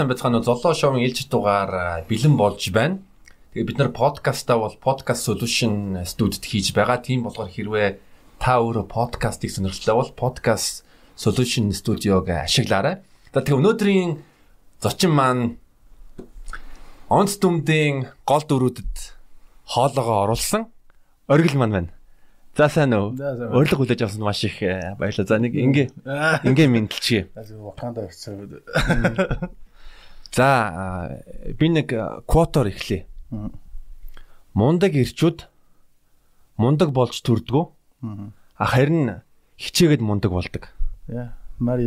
Сайн байцгаана уу. Золоо шоуын ээлж дугаар бэлэн болж байна. Тэгээ бид нар подкастаа бол podcast solution студид хийж байгаа. Тийм болохоор хэрвээ та өөрөө подкастыг сонирхолтой бол podcast solution студиог ашиглаарай. За тэгээ өнөөдрийн зочин маань онц дүмдийн гол дөрүүдэд хоолоогоо оруулсан оргил маань байна. За сайн уу? Урилга хүлээж авсан маш их баярлалаа. За нэг ингээ ингээ мэдлчихье. Wakanda явцсан. За би нэг квотор эхлэе. Мундаг ирчүүд мундаг болж төрдгөө. А харин хичээгээд мундаг болдог. Яа,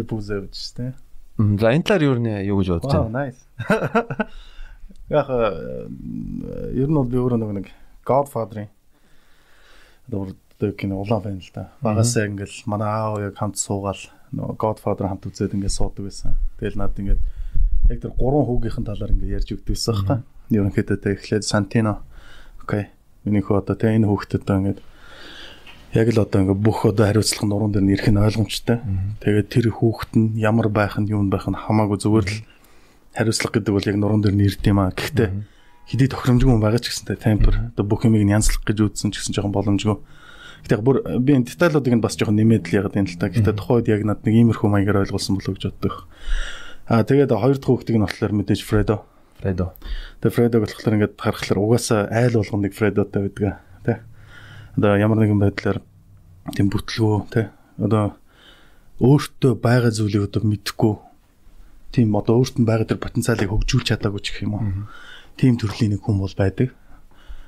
Буза гэж тэ. За энэ талаар юу нэ юу гэж бодож байна? Nice. Яг ер нь бол би өөрөө нэг Godfather-ын дурддаг кино улаан байна л да. Багасаа ингээл манай аав яг хамт суугаал нөгөө Godfather хамт үзээд ингээд суудаг байсан. Тэгэл над ингээд яг тэр гурван хүүгийнхэн талаар ингээ ярьж өгдөөсөн байхгүй. Ерөнхийдөө тэ эхлээд Сантино. Окей. Миний хөө одоо тэ энэ хүүхдэд одоо ингээ яг л одоо ингээ бүх одоо хариуцлага нуруунд дээр нэрх нь ойлгомжтой. Тэгээд тэр хүүхэд нь ямар байх нь юу байх нь хамаагүй зүгээр л хариуцлага гэдэг бол яг нуруунд дээр нэрд юм аа. Гэхдээ хэдий тохиромжгүй хүн байгаа ч гэсэнтэй темпер одоо бүх юмыг янзлах гэж үзсэн ч гэсэн жоохон боломжгүй. Гэтэ бүр би энэ деталуудыг нь бас жоохон нэмээд л ягаад юм л та. Гэтэ тухайд яг над нэг иймэрхүү маягаар ойлгуулсан болов гэж боддог. Аа тэгээд хоёр дахь хүүхдийг нь болохоор мэдээж Фредо. Фредо. Тэгээд Фредог болохоор ингээд харахаар угаасаа айл болгоныг Фредотой байдаг тий. Одоо ямар нэгэн байдлаар тийм бүтлгөө тий. Одоо өөртөө байгаа зүйлийг одоо мэдхгүй тийм одоо өөртөө байгаа тэр потенциалыг хөгжүүлж чадаагүй ч гэх юм уу. Тийм төрлийн нэг хүн бол байдаг.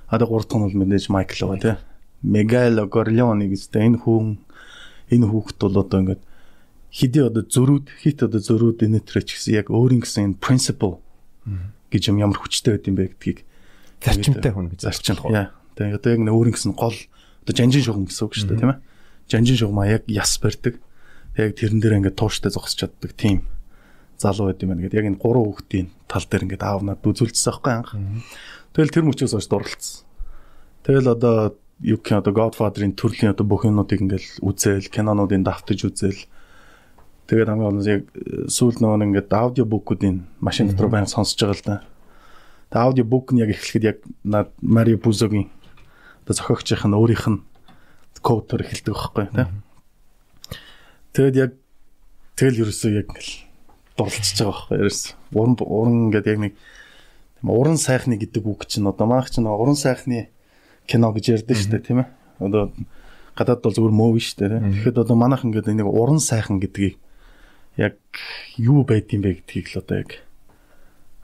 Одоо гурав дахь нь бол мэдээж Майкл байгаа тий. Мегало Горлеоне гэдэг энэ хүн энэ хүүхэд бол одоо ингээд хэдий одоо зөрүүд хит одоо зөрүүд энэ төрөч гэсэн яг өөрийн гэсэн энэ principle гэж юм ямар хүчтэй байд юм бэ гэдгийг зарчимтай хүн гэж зарчим. Тэгээ одоо яг өөрийн гэсэн гол одоо жанжин шугам гэсэн үг шүү дээ тийм ээ. Жанжин шугамаа яг яс барьдаг. Яг тэрэн дээр ингээд тууштай зогсож чаддаг тийм залуу байд юм байна гэдэг. Яг энэ гурван хүүхдийн тал дээр ингээд аав надад үзүүлчихсэн байхгүй анх. Тэгэл тэр мөчөөс хойш дурлцсан. Тэгэл одоо юу гэх одоо Godfather-ын төрлийн одоо бүх юмнуудыг ингээд үзээл, кинонуудыг давтаж үзээл Тэгээд хамгийн гол нь яг э, сүүл нөгөө ингээд аудио бүкүүдийн машин дотор баян сонсож байгаа л да. Тэгээд аудио бүк нь яг эхлэхэд яг Марио Пузогийн одоо зохиогчийнх нь өөрийнх нь кодтор эхэлдэг байхгүй тий. Тэгээд яг тэгэл ерөөсөө яг ингээл дурлцж байгаа байхгүй ерөөс. Уран уран гэдэг яг нэг тийм уран сайхны гэдэг үг чинь одоо маах чинь уран сайхны кино гэж ярьдэн шүү дээ тийм ээ. Одоо гадаад бол зүгээр мөв шүү дээ. Тэгэхэд одоо манайх ингээд нэг уран сайхан гэдгийг яг юу байд юм бэ гэдгийг л одоо яг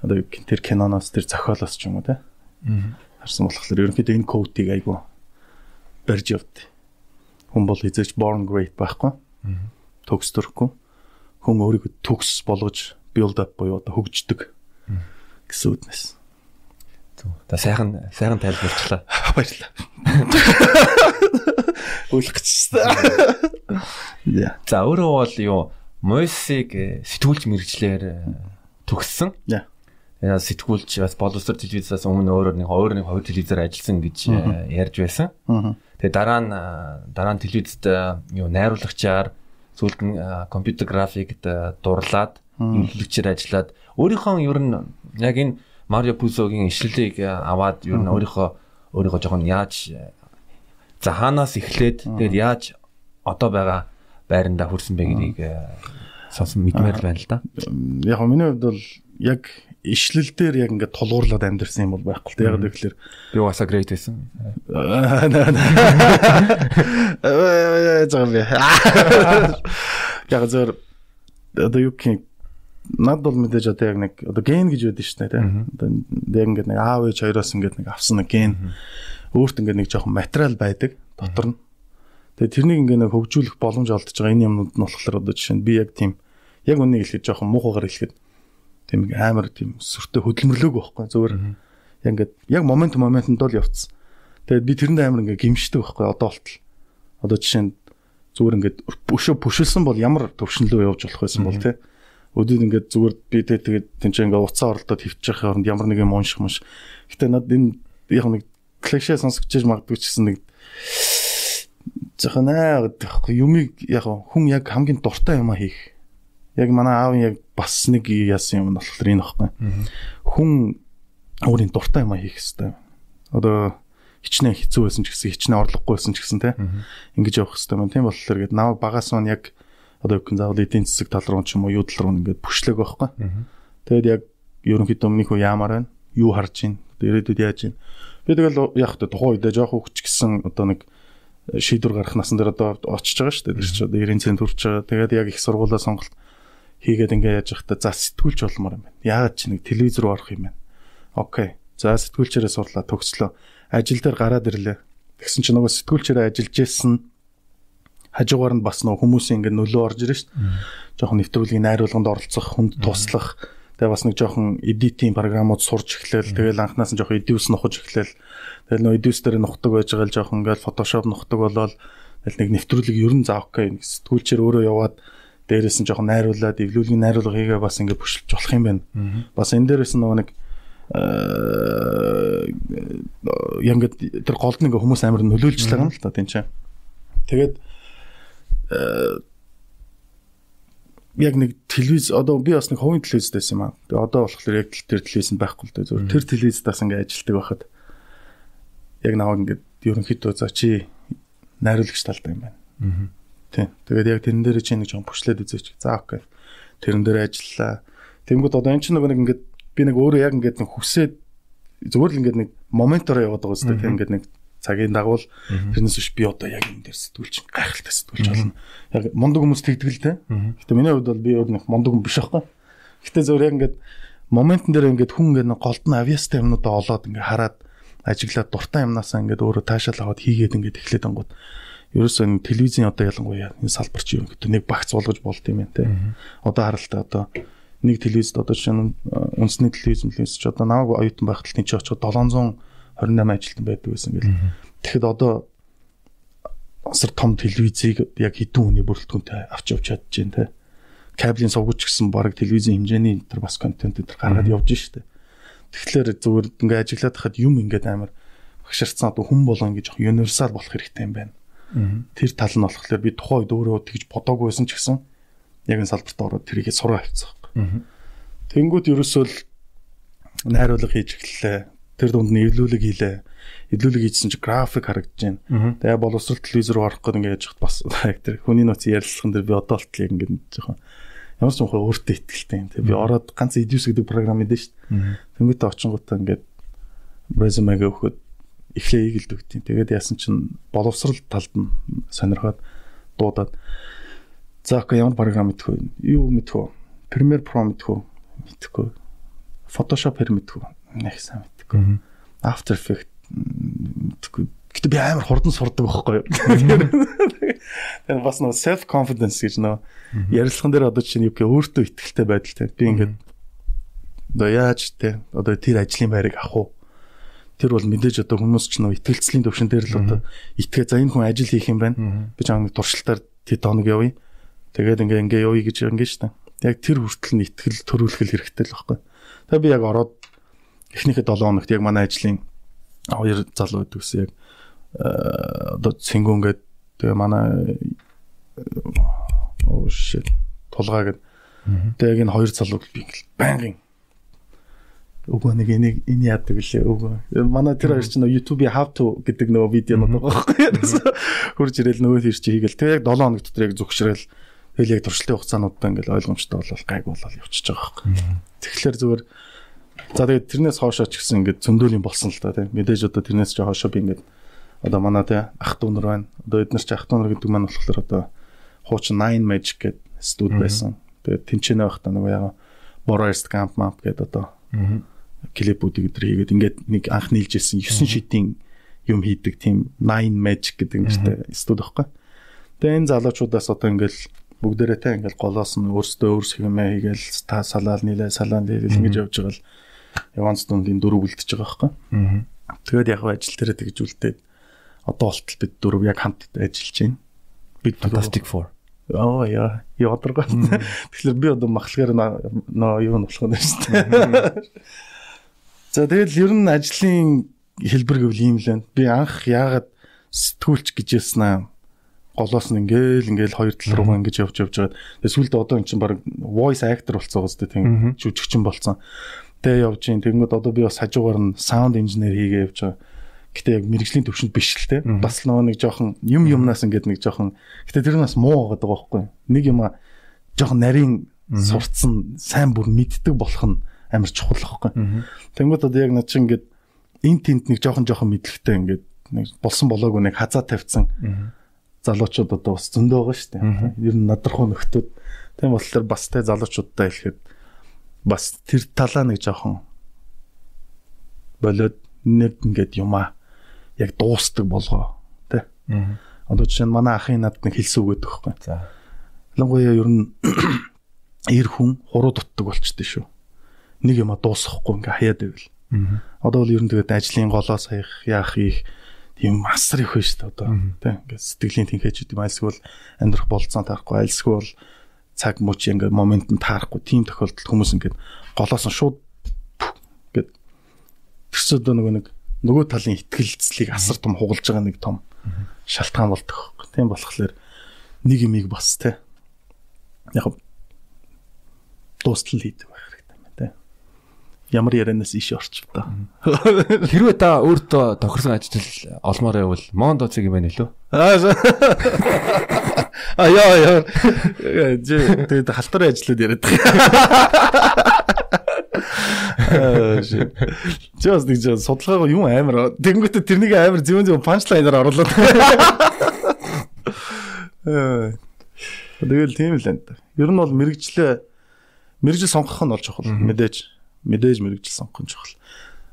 одоо тэр киноноос тэр зохиолоос ч юм уу те харсан болохоор ерөнхийдөө энэ кодыг айгу барьж явд. Хүн бол хизээч born great байхгүй. Төгс төрөхгүй. Хүн өөрийгөө төгс болгож build up буюу одоо хөгждөг гэсэн үгнээс. За сайхан сайхан тайлбарчлаа. Баярлалаа. Үлэх гэжсэн. За өөрөө бол юу Мойсыг э, сэтгүүлч мэрэгчлэр э, төгссөн. Яа. Сэтгүүлч бас боловсрол телевизээс өмнө өөрөө нэг өөр нэг хоёр телевизээр ажилласан гэж э, ярьж байсан. Тэгээ дараа нь дараа нь телевизэд юу найруулагчаар сүүлд нь компьютер графикт дурлаад эмнэлэгчээр ажиллаад. Өөрийнхөө ер нь яг энэ Марио Пузогийн ишлэлийг аваад ер нь өөрийнхөө өөрийгөө жоохон яаж за хаанаас эхлээд тэгээд яаж одоо байгаа байранда хүрсэн бэ гэдгийг э, сонсон мэдмээр байна л да. Яг нь миний хувьд бол яг ишлэл дээр яг ингээд тулгуурлаад амьдэрсэн юм бол байхгүй л яг тэгэхээр би угаасаа great байсан. Яг зөв одоо юу гэх над бол мэдээж одоо яг нэг одоо ген гэж байдаг шүү дээ тийм. Одоо яг ингээд нэг аав ээж хоёроос ингээд нэг авсан нэг ген. Өөрт ингээд нэг жоохон материал байдаг. Дотор нь Тэгээ тэрнийг ингээ нэг хөгжүүлэх боломж олдож байгаа энэ юмнууд нь болохоор одоо жишээ нь би яг тийм яг үнийг хэлэхэд жоохон муухайгаар хэлэхэд тийм амар тийм сүртэй хөдөлмөрлөөг байхгүй зөвөр яг ингээ яг момент моментод л явцсан. Тэгээд би тэрэнд амар ингээ гимшдэг байхгүй одоо болтол. Одоо жишээ нь зүгээр ингээ өшөө пүшилсэн бол ямар төвшнлөө явж болох байсан бол тий. Өдөрт ингээ зүгээр би тэ тэгээд тэнцээ ингээ уцаа оролдоод хөвчих хооронд ямар нэг юм унших маш. Гэтэ над энэ яг нэг клишэ сонсогч магадгүй ч гэсэн нэг жоохон аа гэдэг юмыг яг хүн яг хамгийн дуртай юм а хийх Яг манай аавын яг бас нэг яасан юм болохоор энэ баггүй. Хүн өөрийн дуртай юм хийх хэрэгтэй. Одоо хичнээн хэцүү байсан ч гэсэн хичнээн орлогогүй байсан ч гэсэн те ингэж явах хэрэгтэй байна. Тийм болохоор гээд намайг багаас маань яг одоо юу гэх заавал эдийн засаг тал руу ч юм уу юу тал руу ингээд бүшлэг байхгүй. Тэгээд яг ерөнхийдөө өмнөх үе яамаар байна. Юу харж байна. Ирээдүйд яаж байна. Би тэгэл яг та тухайн үедээ жоох хөвч гэсэн одоо нэг шийдвэр гарах насан дээр одоо очиж байгаа шүү дээ. Тэр чинь одоо 90 цент хүрч байгаа. Тэгээд яг их сургуулаа сонголт хийгээд ингээ яаж явахдаа за сэтгүүлч болмоор юм байна. Яагаад чи нэг телевиз рүү орох юм бэ? Окей. За сэтгүүлчээрээ сурлаа төгслөө. Ажил дээр гараад ирлээ. Тэгсэн чинь нөгөө сэтгүүлчээрээ ажиллаж исэн хажуугаар нь бас нөгөө хүмүүсийн ингээ нөлөө орж ирж шүү дээ. Жохон нэвтрүүлгийн найруулганд оролцох, хүнд туслах. Тэгээ бас нэг жоохон эдитийн програмууд сурч эхлээл. Тэгэл анханаас нь жоохон эдивс нухаж эхлээл. Тэгэл нөгөө эдивс дээр нухдаг байж байгаа л жоохон ингээл фотошоп нухдаг болоод тэгэл нэг нэвтрүүлэг ер нь заа окей. Сэтгүүлчээр өөрөө яваад дээрээс нь жоохон найруулад эвлүүлгийн найруулга хийгээ бас ингээд бүшилж болох юм байна. Бас энэ дээрээс нөгөө нэг яг ингээд тэр голд нэг хүмүүс амар нөлөөлж байгаа юм л та тийм ч. Тэгээд яг нэг телевиз одоо би бас нэг хувийн телевизтэйсэн юм аа. Тэгээ одоо болохоор яг тэр телевизэнд байхгүй л дээ зөв. Тэр телевизтаас ингээд ажилтдаг байхад яг наваг ингээд ерөнхийдөө за чи найруулагч талтай юм байна. Аа Тийм. Тэгээд яг тэрэн дээр чинь нэг жоон бүшлээд үзээч. За окей. Тэрэн дээр ажиллаа. Тэнгүүд одоо эн чинь нөгөө нэг ингээд би нэг өөрөө яг ингээд нэг хүсээд зүгээр л ингээд нэг моментоор яваад байгаа үстэй. Тийм ингээд нэг цагийн дагуул тэрнээс биш би одоо яг энэ дээр сэтгүүлч гайхалтай сэтгүүлч болно. Яг мундаг хүмүүс тэгдэг л дээ. Гэтэ миний хувьд бол би өөр нэг мундаг хүн биш аахгүй. Гэтэ зөв яг ингээд моментн дээр ингээд хүн ингээд голд нь авиастай юмнуудаа олоод ингээд хараад ажиглаад дуртай юмнасаа ингээд өөрөө таашаал аваад хийгээд ингээд эхлэдэг ангууд ерөөсөө энэ телевизийн одоо ялангуяа энэ салбар чи юм гэдэг нэг багц болгож болд юм байна те. Одоо харалтай одоо нэг телевизд одоо чинь үндэсний телевиз мэлээс ч одоо намайг оюутан байхдаа тийч очоод 700 28 ажилтан байдаг байсан гэл. Тэгэхэд одоо асар том телевизийг яг хэдэн хүний бүрэлдэхүүнтэй авч явж чадж जैन те. Кабелийн сувгч гэсэн баг телевизийн хэмжээний энэ бас контент энэ гаргаад явж штэ. Тэгэхээр зүгээр ингээ ажиглаад хахад юм ингээд амар багшарцсан одоо хүн болон гэж яг универсал болох хэрэгтэй юм байна. Тэр тал нь болохоор би тухайн үед өөрөө тэгж бодоагүй байсан ч гэсэн яг энэ салбарт ороод тэрийгээ сураа авчихсан. Тэнгүүд ерөөсөө л найруулга хийж эхэллээ. Тэр дунд нь эвлүүлэг хийлээ. Эвлүүлэг хийсэн чинь график харагдаж байна. Тэгээ боловсрол телевизээр орох гэдэг ингээд яж бас яг тэр хүний нууц ярилцлаган дээр би одоо л яг ингээд жоохон ямар ч юм хөө өөртөө ихтэй юм. Тэгээ би ороод ганц Edus гэдэг програм мэдэн шүү дээ. Тэнгүүтээ очингуудаа ингээд резюмегээ өгөхөд эхлээ ийгэлд өгтیں۔ Тэгээд яасан чинь боловсрал талд нь сонирхоод дуудаад за окей ямар програм мэдэх вэ? Юу мэдэх вэ? Premiere Pro мэдэх үү? Мэдхгүй. Photoshop хэр мэдэх үү? Нэг сайн мэдхгүй. After Effects мэдхгүй. Гэтэ би амар хурдан сурдаг байхгүй юу? Тэгээд бас нөө self confidence гэж нөө ярилцлаган дээр одоо чинь юу гэх өөртөө ихтэй байдалтай. Би ингээд одоо яаж те одоо тэр ажлын байрыг авах уу? тэр бол мэдээж одоо хүмүүс ч нөө ихтгэлцлийн төвшин дээр л одоо итгээ за энэ хүн ажил хийх юм байна. Би жаа нэг туршилтаар тэт хоног явъя. Тэгээд ингээ ингээ явъя гэж ингээ штэ. Яг тэр хүртэл нь итгэл төрүүлэх хэрэгтэй л байхгүй. Тэгээд би яг ороод эхнийхээ 7 хоногт яг манай ажлын хоёр залуу байдаг гэсэн яг э, одоо цэнгүүнгээд тэгээ манай оо shit тулгаа гэд. Тэгээ яг энэ хоёр залууд би ингээл байнгын Үгүй нэг энийг энэ яадаг лээ. Үгүй. Манай тэр хоёр чинь YouTube-ийн how to гэдэг нөгөө видеонууд байгаа байхгүй. Хурж ирэл нөгөө тийш чи хийгээл. Тэгээ яг 7 хоног дотор яг зүгшрэл тэгэл яг туршлын хугацаануудаа ингээл ойлгомжтой болол гайг болол явчихж байгаа байхгүй. Тэгэхээр зүгээр за тэгээд тэрнээс хоошоо ч гэсэн ингээд зөндөөлийн болсон л та тийм. Мэдээж одоо тэрнээс ч хоошоо би ингээд одоо манай тэ ах дүүнэр байна. Одоо эднэр ч ах дүүнэр гэдэг маань болохоор одоо хуучин 9 Magic гэдэг студ байсан. Тэгээд тэнцэнэ байхдаа нөгөө яг Borest Camp Map гэдэг одоо клипүүдийг өдр хийгээд ингээд нэг анх нийлж ирсэн 9 шидийн юм хийдэг тийм 9 magic гэдэг нэртэй студ байхгүй. Тэгээ энэ залуучуудаас одоо ингээд бүгдээрээ те ингээд голоос нь өөрсдөө өөрс хэмээ хийгээл та салаал нийлээ салаан нийлэл ингэж явж байгаа л яванс дундын дөрөв үлдчихэж байгаа байхгүй. Тэгээд яг ажил дээр тэгж үлдээд одоо болтол бид дөрөв яг хамт ажиллаж байна. Бид Fantastic Four. Оо яа, яадргаа. Тэгэхээр би одоо махлагаар нөө юу нь болох нь шүү дээ. За тэгэл ер нь ажлын хэлбэр гэвэл ийм л байна. Би анх яагаад сэтгүүлч гэж яснаа голоос нь ингээл ингээл хоёр тал руугаа ингэж явж явж байгаа. Тэгээ сүүлдээ одоо эн чинь баг voice actor болцоо гоос тийм жүжигчин болцсон. Тэгээ явж гин тэгэнгүүт одоо би бас хажуугаар нь sound engineer хийгээ явж байгаа. Гэтэ яг мэрэгжлийн төвшөнд биш л те. Бас нөгөө нэг жоохон юм юмнаас ингээд нэг жоохон гэтэ тэр нь бас муу байгаа байхгүй. Нэг юм а жоохон нарийн сурцсан сайн бүр мэддэг болох нь амар чухал байхгүй. Тэнгүүд одоо яг над чинь ингээд эн тент нэг жоохон жоохон мэдлэгтэй ингээд нэг болсон болоогүй нэг хазаа тавьсан залуучууд одоо бас зөндөө байгаа шүү дээ. Ер нь надрахуу нөхдүүд тийм болохоор бас те залуучуудтай хэлэхэд бас тэр талаа нэг жоохон болоод нэг ингээд юмаа яг дуустдаг болгоо тий. Одоо жишээ нь манай ахын над нэг хэлсэн үг өгөх байхгүй. За. Ялангуяа ер нь эр хүн хуруу дутдаг болчтой шүү. Нэг юма дуусахгүй ингээ хаяад байвал. Одоо бол ер нь тэгээд ажлын голоо саях яах их юм асар их байна шүү дээ одоо тий. Ингээ сэтгэлийн тэнхээч гэдэг юм альсгүй бол амьдрах болцсон таарахгүй альсгүй бол цаг мөч ингээ момент нь таарахгүй тийм тохиолдолд хүмүүс ингээ голоос нь шууд гэд тэрсэд нөгөө нэг нөгөө талын ихтгэлцлийг асар том хугалж байгаа нэг том шалтгаан болдог. Тийм болохоор нэг имийг бас те яг дуустал хийдэг байх хэрэгтэй юм те. Ямар ярианаас иш орчих та. Хэрвээ та өөртөө тохирсон ажил олмоор байвал Мондо цэг юм байна лөө. Аа яа яа. Тэгээд халтар ажлууд яриад байгаа. Жос нэг жоо судалгаагаа юм амар. Тэнгүүтээ тэрнийг амар зөвөн зөвөн панчлайнаар оруулаад. Тэгэл тийм л энэ. Ер нь бол мэрэгчлээ мэрэгжил сонгох нь бол чухал. Мэдээж мэдээж мэрэгжил сонгох нь чухал.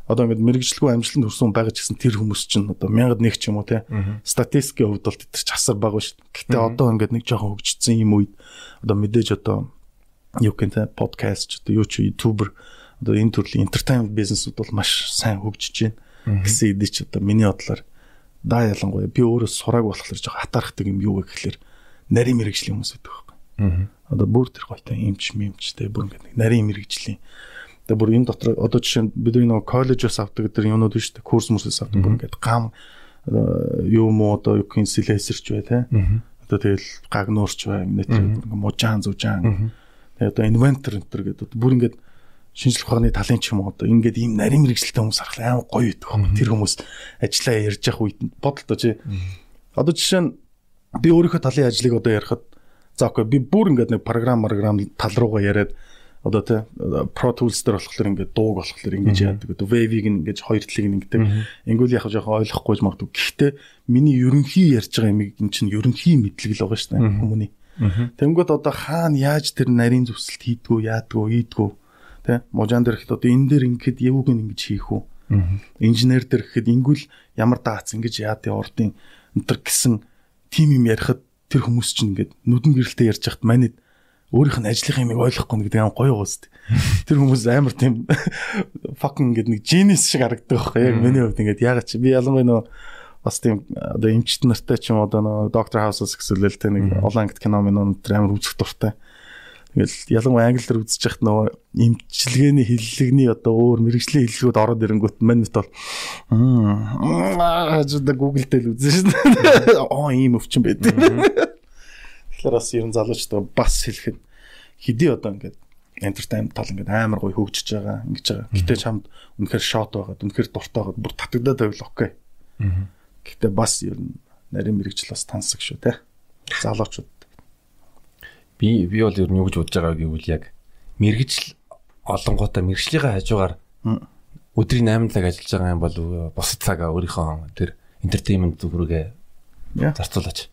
Одоо ингээд мэрэгжлгүй амжилтанд хүрсэн байгаа ч гэсэн тэр хүмүүс чинь одоо 1000-д нэг ч юм уу те. Статистикийн хувьд бол тэр ч асар бага шүү. Гэтэ одоо ингээд нэг жоохон хөгжсөн юм үед одоо мэдээж одоо юу гэнэ подкаст ч одоо юу ч ютубер одоо энэ төрлийн entertainment бизнесүүд бол маш сайн хөгжиж байна. Гэсэн эдий ч одоо миний бодлоор да ялангуяа би өөрөө сурааг болохоор жоо хатаархдаг юм юу вэ гэхэлэр нарийн мэрэгжлийн хүмүүс байдаг байхгүй. Одоо бүр тэр гойтой эмч мэмчтэй бүр ингээд нарийн мэрэгжлийн Тэгээ бүр энэ дотор одоо жишээ нь бидний нөгөө коллежоос авдаг гэдэг юмнууд биш үү? Курс мөрсөөс авдаг бүр ингээд гам юу муу одоо юу гин сэлэсэрч бай тэ. Одоо тэгэл гаг нуурч бай ингээд бүр мужаан зүжаан. Тэгээ одоо инвентор энэ төр гэдэг бүр ингээд шинжлэх ухааны талын ч юм уу одоо ингээд ийм нарийн мэрэгчлэлтэй хүмүүс харах амар гоё байдаг юм. Тэр хүмүүс ажиллаа ярьж явах үед бодолтой чи. Одоо жишээ нь би өөрийнхөө талын ажлыг одоо ярихад за окей би бүр ингээд нэг програм програм тал руугаа яриад одоо тий Pro Tools дээр болохоор ингээд дууг болохоор ингэж яадаг. Одоо Wave-ийг ингэж хоёр талыг ингэдэг. Ингүүл яг жоохон ойлгохгүй магадгүй. Гэхдээ миний ерөнхий ярьж байгаа юм ин чинь ерөнхий мэдлэг л байгаа шүү дээ хүмүүний. Тэнгүүд одоо хаана яаж тэр нарийн зөвсөлт хийдгүү, яадгүү, ийдгүү Тэ мужаан дээр ихэд одоо энэ дээр ингэхэд явууг ингэж хийх үү? Инженер дээр ихэд ингүүл ямар даац ингэж яад яа урдын өнтер гэсэн тим юм ярихад тэр хүмүүс чинь ингээд нүдэн гэрэлтэй ярьж хахад манайд өөрийнх нь ажлынхаа юмыг ойлгохгүй гэдэг юм гоё гоос. Тэр хүмүүс амар тийм fucking ингээд нэг genius шиг харагддаг байхгүй яг миний хувьд ингээд ягаад чи би ялангуяа нөө бас тийм одоо эмчт нартай ч юм одоо нөө доктор хаусас гэсэн л тэ нэг олон ангит кино минь өнтер амар үзэх дуртай. Тэгэл ялангуяа англиар үзэж яхад нөгөө имчилгээний хиллэгний одоо өөр мэрэгжлийн хиллгүүд ороод ирэнгүүт манайд бол аа Google дээр үзэн шин. Оо ийм өвчин байд. Тэгэхээр бас ерэн залуучтай бас хэлэхэд хэдий одоо ингээд entertainment тал ингээд амар гоё хөгжиж байгаа ингэж байгаа. Гэтэ чамд үнэхээр шот байгаад үнэхээр дуртай байгаад бүр татагдаад байвал окей. Гэтэ бас ер нь нарийн мэрэгжил бас тансаг шүү те. Залуучууд би би бол ер нь юу гэж бодож байгаа гэвэл яг мэрэгжил олонгуудаа мэрэгжлийнхээ хажуугаар өдрийн 8 цаг ажиллаж байгаа юм бол босод цагаа өөрийнхөө тэр entertainment зүгрүүгээ зарцуулаач.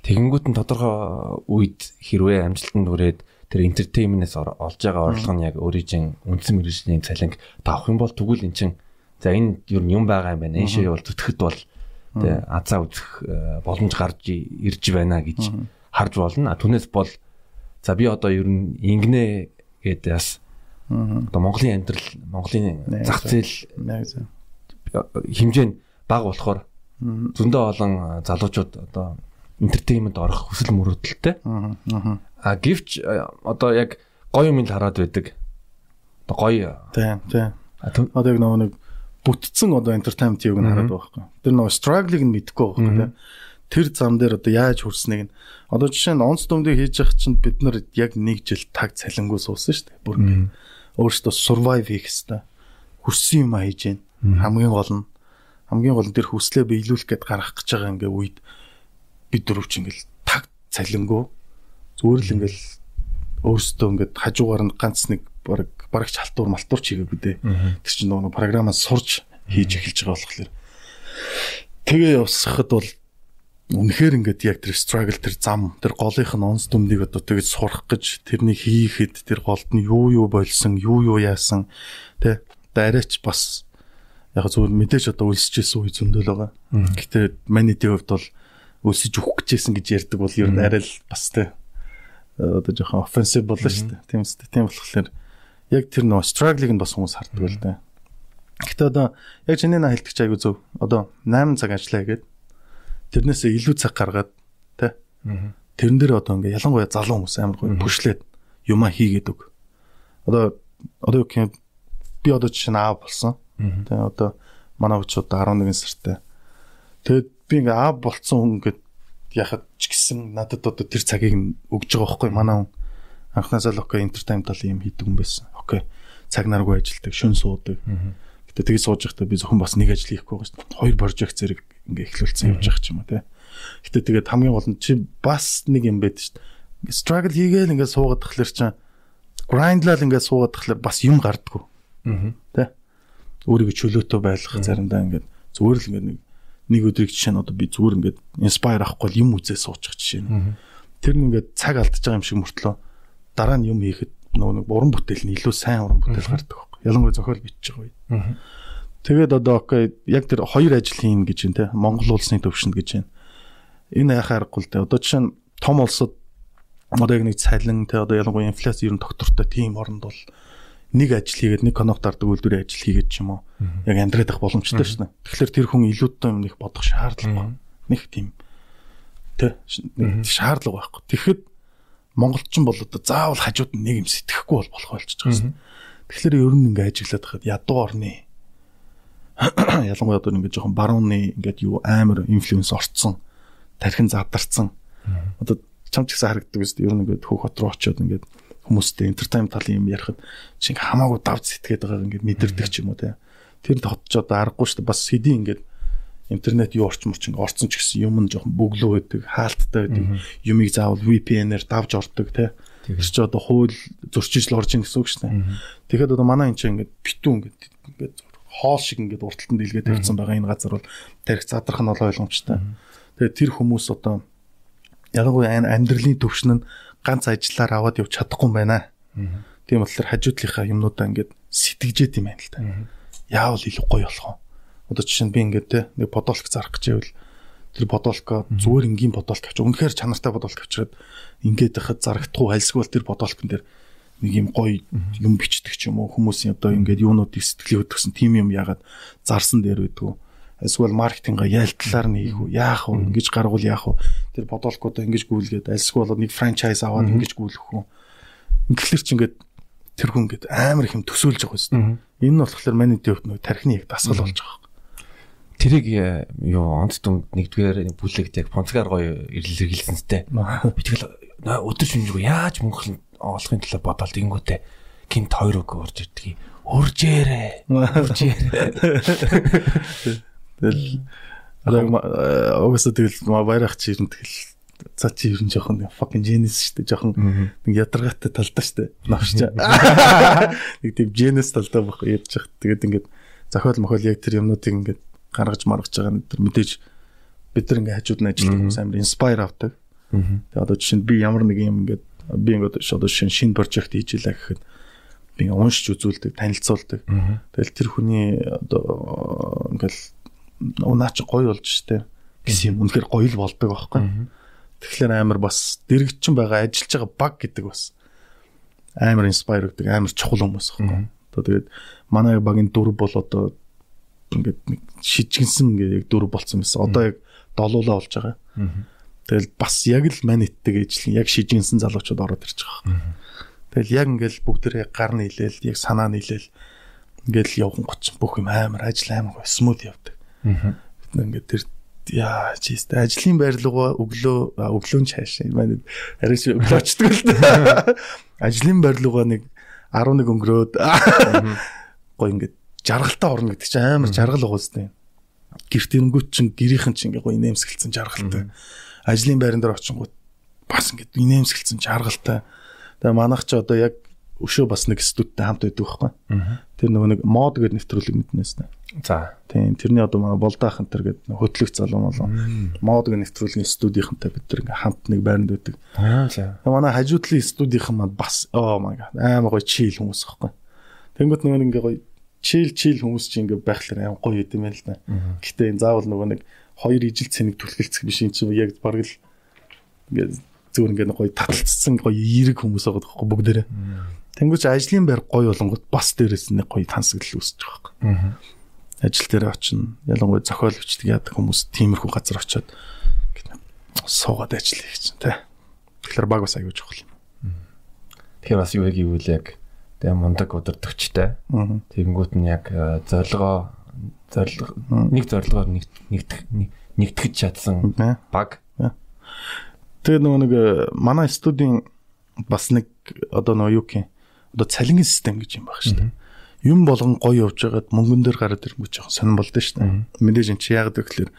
Тэгэнгүүт нь тодорхой үед хэрвээ амжилтанд хүрээд тэр entertainment-ээс олж байгаа орлого нь яг өөрийн үндсэн мэрэгжлийн цалинг тавах юм бол тэгвэл эн чин за энэ нь юм байгаа юм байна. Энэ шээ бол зүтгэхэд бол тэ азаа үзэх э, боломж гарч ирж байна гэж харж болно. Түүнээс бол за би одоо ер нь ингэнэ гэдэг бас одоо Монголын амьдрал, Монголын зах зээл хэмжээ нь бага болохоор зөндөө олон залуучууд одоо entertainment орох хүсэл мөрөөдөлтэй. Аа гэвч одоо яг гоё юм л хараад байдаг. Одоо гоё. Тийм, тийм. Одоо яг нэг бүтцэн одоо entertainment юуг нь хараад байгаа байхгүй. Тэр нөгөө struggle-ыг нь байгаа байхгүй тэр зам дээр одоо яаж хүрснийг нь одоо жишээ нь онц дүмдийг хийж явах чинь бид нар яг нэг жил таг цалингүй суусан шүү дээ. Бүр ингэ өөрөөсөө survive хийх хэрэгтэй. Хүрсэн юм хийж гин. Хамгийн гол нь хамгийн гол нь тэр хүслээ биелүүлэх гээд гарах гэж байгаа ингээ үед бид дөрөв чинь ингээл таг цалингүй зүгээр л ингээл өөрөөсөө ингээд хажуугаар нь ганц нэг баг барагч халтур малтур чигээгүй дээ. Тэр чинь нөгөө програмаас сурж хийж эхэлж байгаа болохоор. Тэгээ явсахад бол үнэхээр ингээд яг тэр struggle тэр зам тэр голынх нь онц дүмдийг одоо тэгж сурах гэж тэрний хийхэд тэр голд нь юу юу болсон юу юу яасан тэ? Дараач бас яг зөв мэдээж одоо үлсэжсэн үе зөндөл байгаа. Гэтэ манийдийн хувьд бол үлсэж өгөх гэжсэн гэж ярьдаг бол ер нь арай л бас тэ одоо жоохон offensive боллоо шүү дээ. Тийм үстэй. Тийм болохоор яг тэр нөө struggle-ыг нь бас хүмүүс хардаг л дээ. Гэтэ одоо яг чиний наа хэлдэг чи айгу зөв. Одоо 8 цаг ажиллая гэдэг тэрнээсээ илүү цаг гаргаад тэ. Тэрэн дээр одоо ингээ ялангуяа залуу хүмүүс амар гоё бүшлээд юмаа хийгээд өг. Одоо одоо юу би одоо жишээ нь аав болсон. Тэ одоо манай хүч одоо 11 сартай. Тэгэд би ингээ аав болцсон хүн ингээд яхад ч гэсэн надад одоо тэр цагийг өгж байгаа байхгүй манай хүн анхнаасаа л окей entertainment тал юм хийдэг юм байсан. Окей. Цаг наргүй ажилдаг, шөн суудаг. Гэтэ тэгж сууж байхдаа би зөвхөн бас нэг ажил хийхгүй байгаа шүү дээ. Хоёр прожект зэрэг ингээ эхлүүлсэн явж байгаа ч юм уу те. Гэтэ тэгээд хамгийн гол нь чи бас нэг юм байд шүү дээ. Struggle хийгээл ингээ суугаад тахлаар чинь grinдлал ингээ суугаад тахлаар бас юм гардггүй. Аа. Тэ. Өөрийгөө чөлөөтэй байлгах заримдаа ингээ зүгээр л ингээ нэг нэг өдрийг жишээ нь одоо би зүгээр ингээ inspire авахгүй юм үзээ суучих жишээ нь. Тэр нь ингээ цаг алдчихж байгаа юм шиг мөртлөө дараа нь юм хийхэд нөгөө нэг уран бүтээл нь илүү сайн уран бүтээл гардаг байхгүй. Ялангуяа зохиол бичиж байгаа үед. Тэгээд одоо окей яг тэр хоёр ажил хийн гэж байна те Монгол улсны төвшөнд гэж байна. Энэ яхаа аргагүй л те одоо жишээ нь том улсад одоо яг нэг цалин те одоо ялангуяа инфляц ер нь доктортой тийм оронд бол нэг ажил хийгээд нэг конок дардаг үйлдвэрийн ажил хийгээд ч юм уу яг амьдраад ах боломжтой шнэ. Тэгэхээр тэр хүн илүүтэй юм их бодох шаардлагагүй. Нэг тийм тэ шаардлага байхгүй. Тэгэхэд монголчин бол одоо заавал хажууд нь нэг юм сэтгэхгүй бол болох болчихж байгаа шнэ. Тэгэхээр ер нь ингээ ажиглаад хахад ядуу орны ялангуяа одоо ингээд жоохон барууны ингээд юу амар инфлюенс орцсон тархин задарсан одоо чам ч гэсэн харагддаг үст ер нь ингээд хөөх хот руу очиод ингээд хүмүүстэй entertainment талын юм ярихад чинь хамаагүй давж сэтгээд байгааг ингээд мэдэрдэг ч юм уу те. Тэр хотч одоо аргагүй шүү дээ. Бас хэдийн ингээд интернет юу орчмор чинь орцсон ч гэсэн юм нь жоохон бөглөө байдаг хаалттай байдаг. Юмыг заавал VPN-ээр давж ордог те. Тэр чи одоо хууль зөрчиж л орж ийн гэсэн үг шнэ тэгэхэд одоо манай энэ чинь ингээд битүү ингээд ингээд хоол шиг ингээд урталтанд илгээд тавьсан байгаа энэ газар бол тарих задрах нь бол ойлгомжтой. Тэгээд тэр хүмүүс одоо ялангуяа амьдралын төвшин нь ганц ажиллаар аваад явж чадахгүй юм байна. Тийм болохоор хажуудлынхаа юмнуудаа ингээд сэтгэжээд юм байна л та. Яавал илүү гоё болох вэ? Одоо жишээ нь би ингээд те нэг подолк зарах гэж байвал тэр подолко зүгээр энгийн подолк авч үнэхээр чанартай подолк авчираад ингээд байхад зарагдахгүй альсгүй бол тэр подолкн дээр нэг юм гоё юм бичдэг ч юм уу хүмүүсийн одоо ингээд юунуудыг сэтгэлээ өдгсөн тим юм яагаад зарсан дээр байдгүй эсвэл маркетинга яалталаар нь хийх үү яах вэ? Ингэж гаргуул яах вэ? Тэр бодолкуудаа ингэж гүйлгээд альсгүй болоод нэг франчайз аваад ингэж гүйлэх үү? Ингэлэр чи ингээд тэр хүн ингээд амар их юм төсөөлж байгаа юм энэ нь болохоор манай төвд нэг тархины яг дасгал болж байгаа тэрийг э, юу онц дүн нэгдүгээр бүлэгт яг понцгаар гоё ирлэргэлсэнтэй би тэгэл өдөр шүнжгүй яаж мөнгө оолохын төлөө бодоод ингүүтээ гинт хоёр үг урж ирдэг. Уржээрээ. Уржээрээ. Тэгэл одоо угсаа тэгэл баярах чи нь тэгэл за чи ер нь жоохон fucking genius шүү дээ. Жоохон нэг ядаргаатай талдаа шүү дээ. Навч. Нэг тийм genius талдаа баг ярьж хат. Тэгээд ингээд зохиол мохол яг тэр юмнуудыг ингээд гаргаж маргаж байгаа нь тэр мэдээж бид нар ингээд хажууд нь ажилладаг амар inspire авдаг. Тэгээд одоо жишээ нь би ямар нэг юм ингээд би ингээд одоо шинэ шинэ прожект хийж илаа гэхэд би уншиж үзүүлдэг, танилцуулдаг. Тэгэл тэр хүний одоо ингээл унаа чи гоё болж штэ гэсэн юм үнэхээр гоё л болдог байхгүй. Тэгэхээр амар бас дэрэгчин байгаа ажиллаж байгаа баг гэдэг бас амар инспайр өгдөг, амар чухал хүмүүс байхгүй. Одоо тэгээд манай багийн дөрв бол одоо ингээд нэг шижгэнсэн ингээд яг дөрв болцсон байсан. Одоо яг долуулаа болж байгаа. Тэгэл бас яг л маниттэй ижлэн яг шижинсэн залуучууд ороод ирж байгаа. Тэгэл яг ингээл бүгдээ гар нийлээл, яг санаа нийлээл ингээл явган гоч бүх юм амар ажил амар гоо смут явдаг. Бид ингээд тэр яа чист ажлын байр руугаа өглөө өглөө цааш юм байна. Арайч өглөөчдөг л дээ. Ажлын байр руугаа нэг 11 өнгөрөөд гоо ингээд жаргалтай орно гэдэг чинь амар жаргал байгаа үстэй. Гэрт ирэнгүүт чинь гэрийнхэн чинь ингээ гоо инээмсгэлцэн жаргалтай. Ажлын байран дээр очингууд бас ингээ инээмсгэлцэн жаргалтай. Тэгээ манайх ч одоо яг өшөө бас нэг студенттэй хамт байдаг байхгүй. Тэр нөгөө нэг мод гэдэг нэвтрүүлэг мэднээс нэ. За. Тийм тэрний одоо манай болдаах энэ төр гэдэг хөтлөх залуу молоо. Мод гэдэг нэвтрүүлгийн студийнхантай бид тэр ингээ хамт нэг байранд байдаг. Аа за. Манай хажуудлын студийнхан маань бас оо my god амар гоё чийл хүмүүс байхгүй. Тэнгөт нөгөө ингээ гоё чийл чийл хүмүүс чинь ингээ байхлаар амар гоё юм байна л да. Гэтэ энэ заавал нөгөө нэг хоёр ижил цэнийг түлхэлцэх биш юм чинь яг бараг л ингээ зүгээр ингээ гоё таталцсан гоё эерэг хүмүүс байгаа байхгүй бүгдээрээ. Тэнгүүч ажлын байр гоё болонгот бас дээрээс нэг гоё тансаглал үүсэж байгаа байхгүй. Ажил дээр очино. Ялангуяа зохиол бичдэг яадаг хүмүүс тиймэрхүү газар очиод суугаад ажиллая гэж тэ. Тэгэхээр баг бас аягүй чухал юм. Тэгэхээр бас юу гэвэл яг тэгээ мундаг удирдахчтай. Тэгэнгүүт нь яг зорилгоо зорилго нэг зорилгоор нэгтгэх нэгтгэж чадсан баг. Тэгээ нөгөө нэг манай студийн бас нэг одоо нөгөө юу гэх одоо цалингийн систем гэж юм баг шүү дээ. Юм болгон гоё явж байгаад мөнгөн дээр гараад ирэнгүүт жоохон сонирн болдоо шүү дээ. Мэдээж эн чи яг гэхэлэр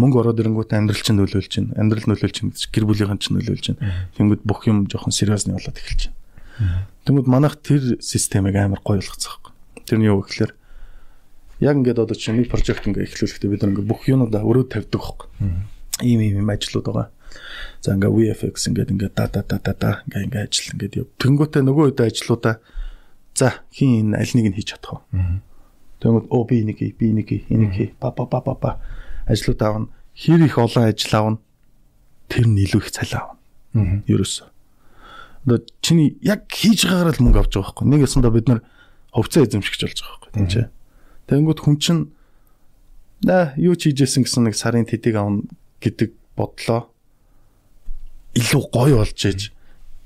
мөнгө ороод ирэнгүүт амьдрал чинь нөлөөлж чинь, амьдрал нөлөөлж чинь гэр бүлийнхэн чинь нөлөөлж чинь. Тэнгүүд бүх юм жоохон сериусны болоод эхэлж байна. Тэнгүүд манайх тэр системийг амар гоё болгоцсон байхгүй. Тэрний юу гэхэлэр яг ингээд одоо чинь нэг прожект ингээ эхлүүлэхдээ бид ингээ бүх юмудаа өрөө тавьдаг байхгүй. Ийм ийм ийм ажлууд байгаа. За ингээ VFX ингээд ингээ да да да да да ингээ ингээ ажил ингээд яв. Тэнгүүтээ нөгөө үед ажлуудаа за хин энэ аль нэг нь хийж чадах вэ? Тэнгүүд оо би энийг би энийг энийг хий ба ба ба ба ба ажлууд аавна. Хэр их олон ажил аавна. Тэр нь илүү их цалин аавна. Ерөөсөө. Одоо чиний яг хийж байгаагаар л мөнгө авч байгаа байхгүй. Нэг ясандаа бид нар хөвцөө эзэмшигч болж байгаа байхгүй. Тийм ч. Тэнгүүд хүн чинь наа юу ч хийжсэн гэсэн нэг сарын тэдэг авна гэдэг бодлоо илүү гоё болж ээж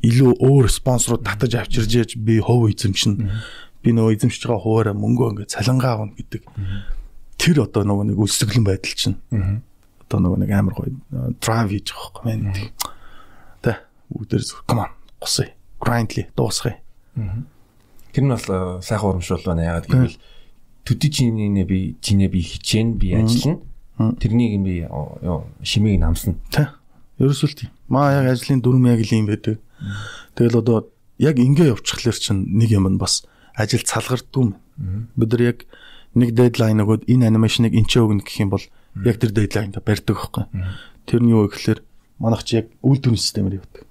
илүү өөр спонсорууд татаж авчирж ээж би хов эзэмшнэ. Би нөгөө эзэмшиж байгаа хуваараа мөнгөө ингээд цалингаа авна гэдэг. Тэр одоо нөгөө нэг үлсгэлэн байдал чинь. Одоо нөгөө нэг амар гоё драйв хийж байгаа байхгүй мэн. Тэ бүгдээр come on гусъя. Grindly дуусгая. Тэр нь бас сайхан урамшуул байна. Ягаад гэвэл төдий чиний би чиний би хичээн би ажиллана. Тэрнийг би шимийг намсна. Тэ. Ерөөсөө тийм. Маа яг ажлын дүрм яг л юм байдаг. Тэгэл одоо яг ингээ явчихлаар чинь нэг юм нь бас ажил цалгардгүй юм. Бид нар яг нэг дедлайн өгөөд энэ анимашныг энчээ өгнө гэх юм бол яг тэр дедлайнда барьдаг байхгүй. Тэр нь юу гэхээр манайх чи яг үйлдвэрийн системээр явдаг.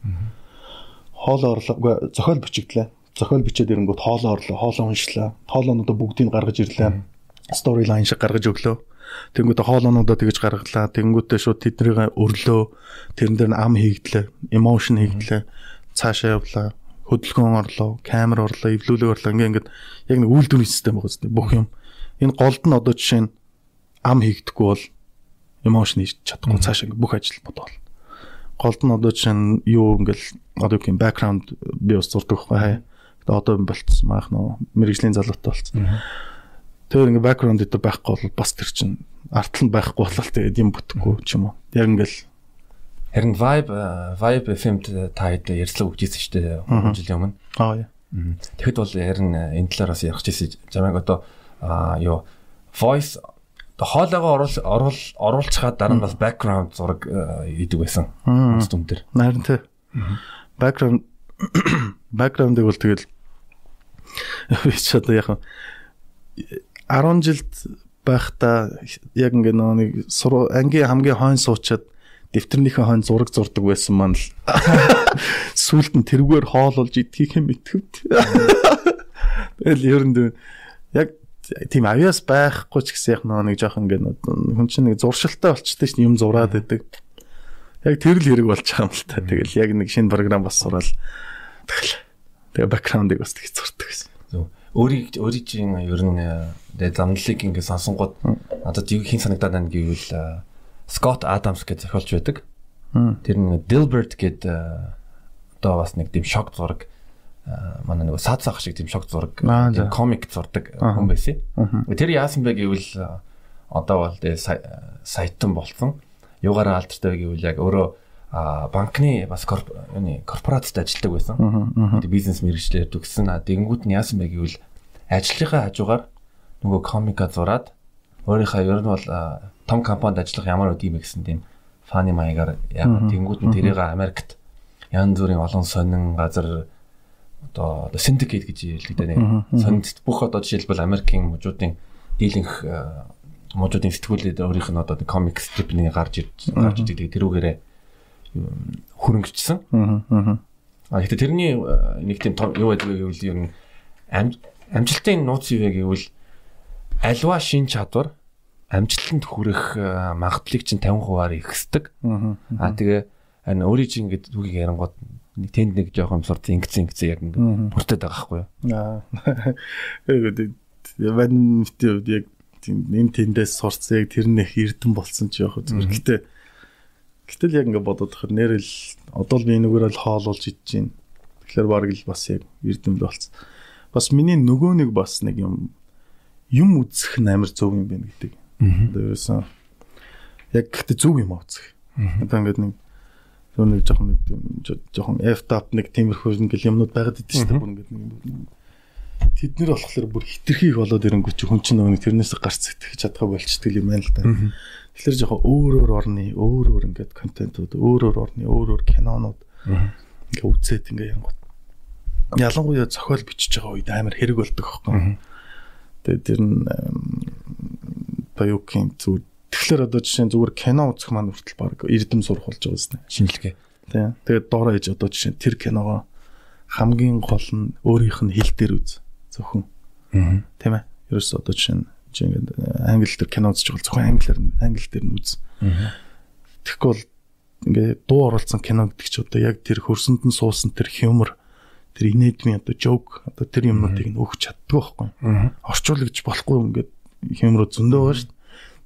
Хоолоо орлоо зохиол бичигдлээ. Зохиол бичээд ирэнгүүт хоолоо орлоо, хоолоо уншлаа. Хоолоонуудаа бүгдийг гаргаж ирлээ. Storyline шиг гаргаж өглөө Тэнгүүтээ хоолоонуудаа тэгж гаргалаа. Тэнгүүтээ шууд тэднийг өрлөө. Тэрэн дээр ам хийгдлээ, emotion хийгдлээ. Цаашаа явлаа. Хөдөлгөөн орлоо, камер орлоо, эвлүүлэг орлоо. Ингээ ингээд яг нэг үйлдвэрийн систем байгаа зү бүх юм. Энэ голд нь одоо жишээ нь ам хийгдэхгүй бол emotion хийж чадахгүй цаашаа бүх ажил бодвол. Голд нь одоо жишээ нь юу ингээл одоо юм background би ус зурдаг байхгүй хаа. Одоо болцсон маах нөө мэрэгжлийн залуутай болцсон. Тэр ингээ бэкграунд дээр байхгүй бол бас тэр чин артал нь байхгүй болол тэгээд юм бүтэхгүй ч юм уу. Яг ингээл харин vibe vibe FM-д та хэд ярьцлага өгчээсэн шүү дээ. Жилийн өмнө. Аа яа. Тэгэхэд бол харин энэ талаар бас ярих гэсэн жамайг одоо юу voice хоолойгоо оруул оруул оруулчихад дараа нь бас background зураг идэг байсан. Онц дүн дээр. Харин тий. Background background-ыг бол тэгэл би ч одоо яг 10 жилд байхдаа яг ингээ нэг ангийн хамгийн хойно суучаад дэвтэрнийхээ хойно зураг зурдаг байсан маань л сүулт нь тэрүүгээр хоололж идхийг юм итгэвд. Тэгэл ер нь яг тийм авьяас байхгүй ч гэсэн яг нэг жоох ингээ хүн чинь нэг зуршилтай болчтой ш нь юм зураад байдаг. Яг тэр л хэрэг болж байгаа юм л та. Тэгэл яг нэг шинэ програм бас сураал. Тэгэл тэгээ бэкграундыг бас тэг зурдаг гэсэн өөрийг өөрийн чинь ер нь тэгээ замналыг ингээ сонсонгууд надад юу хин санагдаад байна гэвэл Scott Adams гэж зохиолч байдаг. Тэр нэг Dilbert гэд одоо бас нэг тийм шок зураг манай нэг сад сах шиг тийм шок зураг тийм комик зурдаг хүн байсан. Тэр яасан бэ гэвэл одоо бол тэгээ сайтан болсон. юугаараа алдартай гэвэл яг өөрөө а банкны бас юуны корпорацид ажилладаг байсан. Бизнес мэрэгчлэр төгссөн. Тэгэнгүүт нь яасан бэ гэвэл ажлынхаа хажуугаар нөгөө комика зураад өөрийнхөө ер нь бол том компанид ажиллах ямар үгүй юм гэсэн тийм фаны маягаар яг тэнгууд нь тэрийг Америкт янз бүрийн олон сонин газар одоо syndicate гэж хэлдэг дээ. Сонд бүх одоо жишээлбэл Америкийн мужуудын дийлэнх мужуудын сэтгүүлээд өөрийнх нь одоо комик стрипний гарч ирж гарч ирдэг тэрүүгээрээ хөрөнгөжсөн. Аа гэхдээ тэрний нэг тийм юу байдаг гэвэл ер нь амжилтын нууц юу вэ гэвэл альва шин чадвар амжилтанд хүрэх магадлалыг чинь 50%-аар ихсдэг. Аа тэгээ энэ өөрийн чинь ингээд үгийг ярангууд тэнд нэг жоох юм сурц ингэсэн ингэсэн яг ингээд бүртээд байгаа байхгүй юу? Аа. Тэгээд яг энэ тэндээс сурц яг тэр нэх эрдэн болсон ч яах вэ? Гэхдээ гэтэл яг ингээд бодоод тахад нэрэл одоо л би нүгээр л хоолуулж идэж байна. Тэгэхээр баг л бас яг эрдэм л болсон. Бас миний нөгөө нэг бас нэг юм юм үзэх нь амар зөв юм байна гэдэг. Одоо ерөөсөн яг гэхдээ зөв юм үзэх. Одоо ингээд нэг зөв нэг жоохон нэг жоохон F-tap нэг тиймэрхүү ингээл юмнууд байгаад идэв шүү дээ. Бүр ингээд нэг тэд нэр болохоор бүр хитрхийг болоод ирэнгүү чи хүн чинь нөгөө тэрнээс гарц сэтгэж чадхаа болчдөг юм байна л да. Тэгэхээр жоохон өөр өөр орны өөр өөр ингээд контентууд өөр өөр орны өөр өөр кинонууд ингээд үзээд ингээд янгот. Ялангуяа зохиол бичиж байгаа үед амар хэрэг болдог аахгүй. Тэгээд тэр нь Баяукийн зүг тэгэхээр одоо жишээ нь зүгээр кино үзэх маань хүртэл баг эрдэм сурах болж байгаа юм шинжилгээ. Тийм. Тэгээд доороо ээж одоо жишээ нь тэр киногоо хамгийн гол нь өөрийнх нь хэл дээр үз зөвхөн. Аа. Тийм ээ. Ерөөс одоо жишээ нь чи ингээд англи дээр кино үзэж байгаа зөвхөн англиар англи дээр нь үз. Аа. Тэгэхгүй бол ингээд дуу оруулсан кино гэдэг чи одоо яг тэр хөрсөнд нь суусан тэр хьюмор тэр инедмийн одоо joke одоо тэр юмнуудыг нь өгч чаддаг байхгүй. Орчуулагч болохгүй ингээд хэмрүү зөндөө байгаа шүү.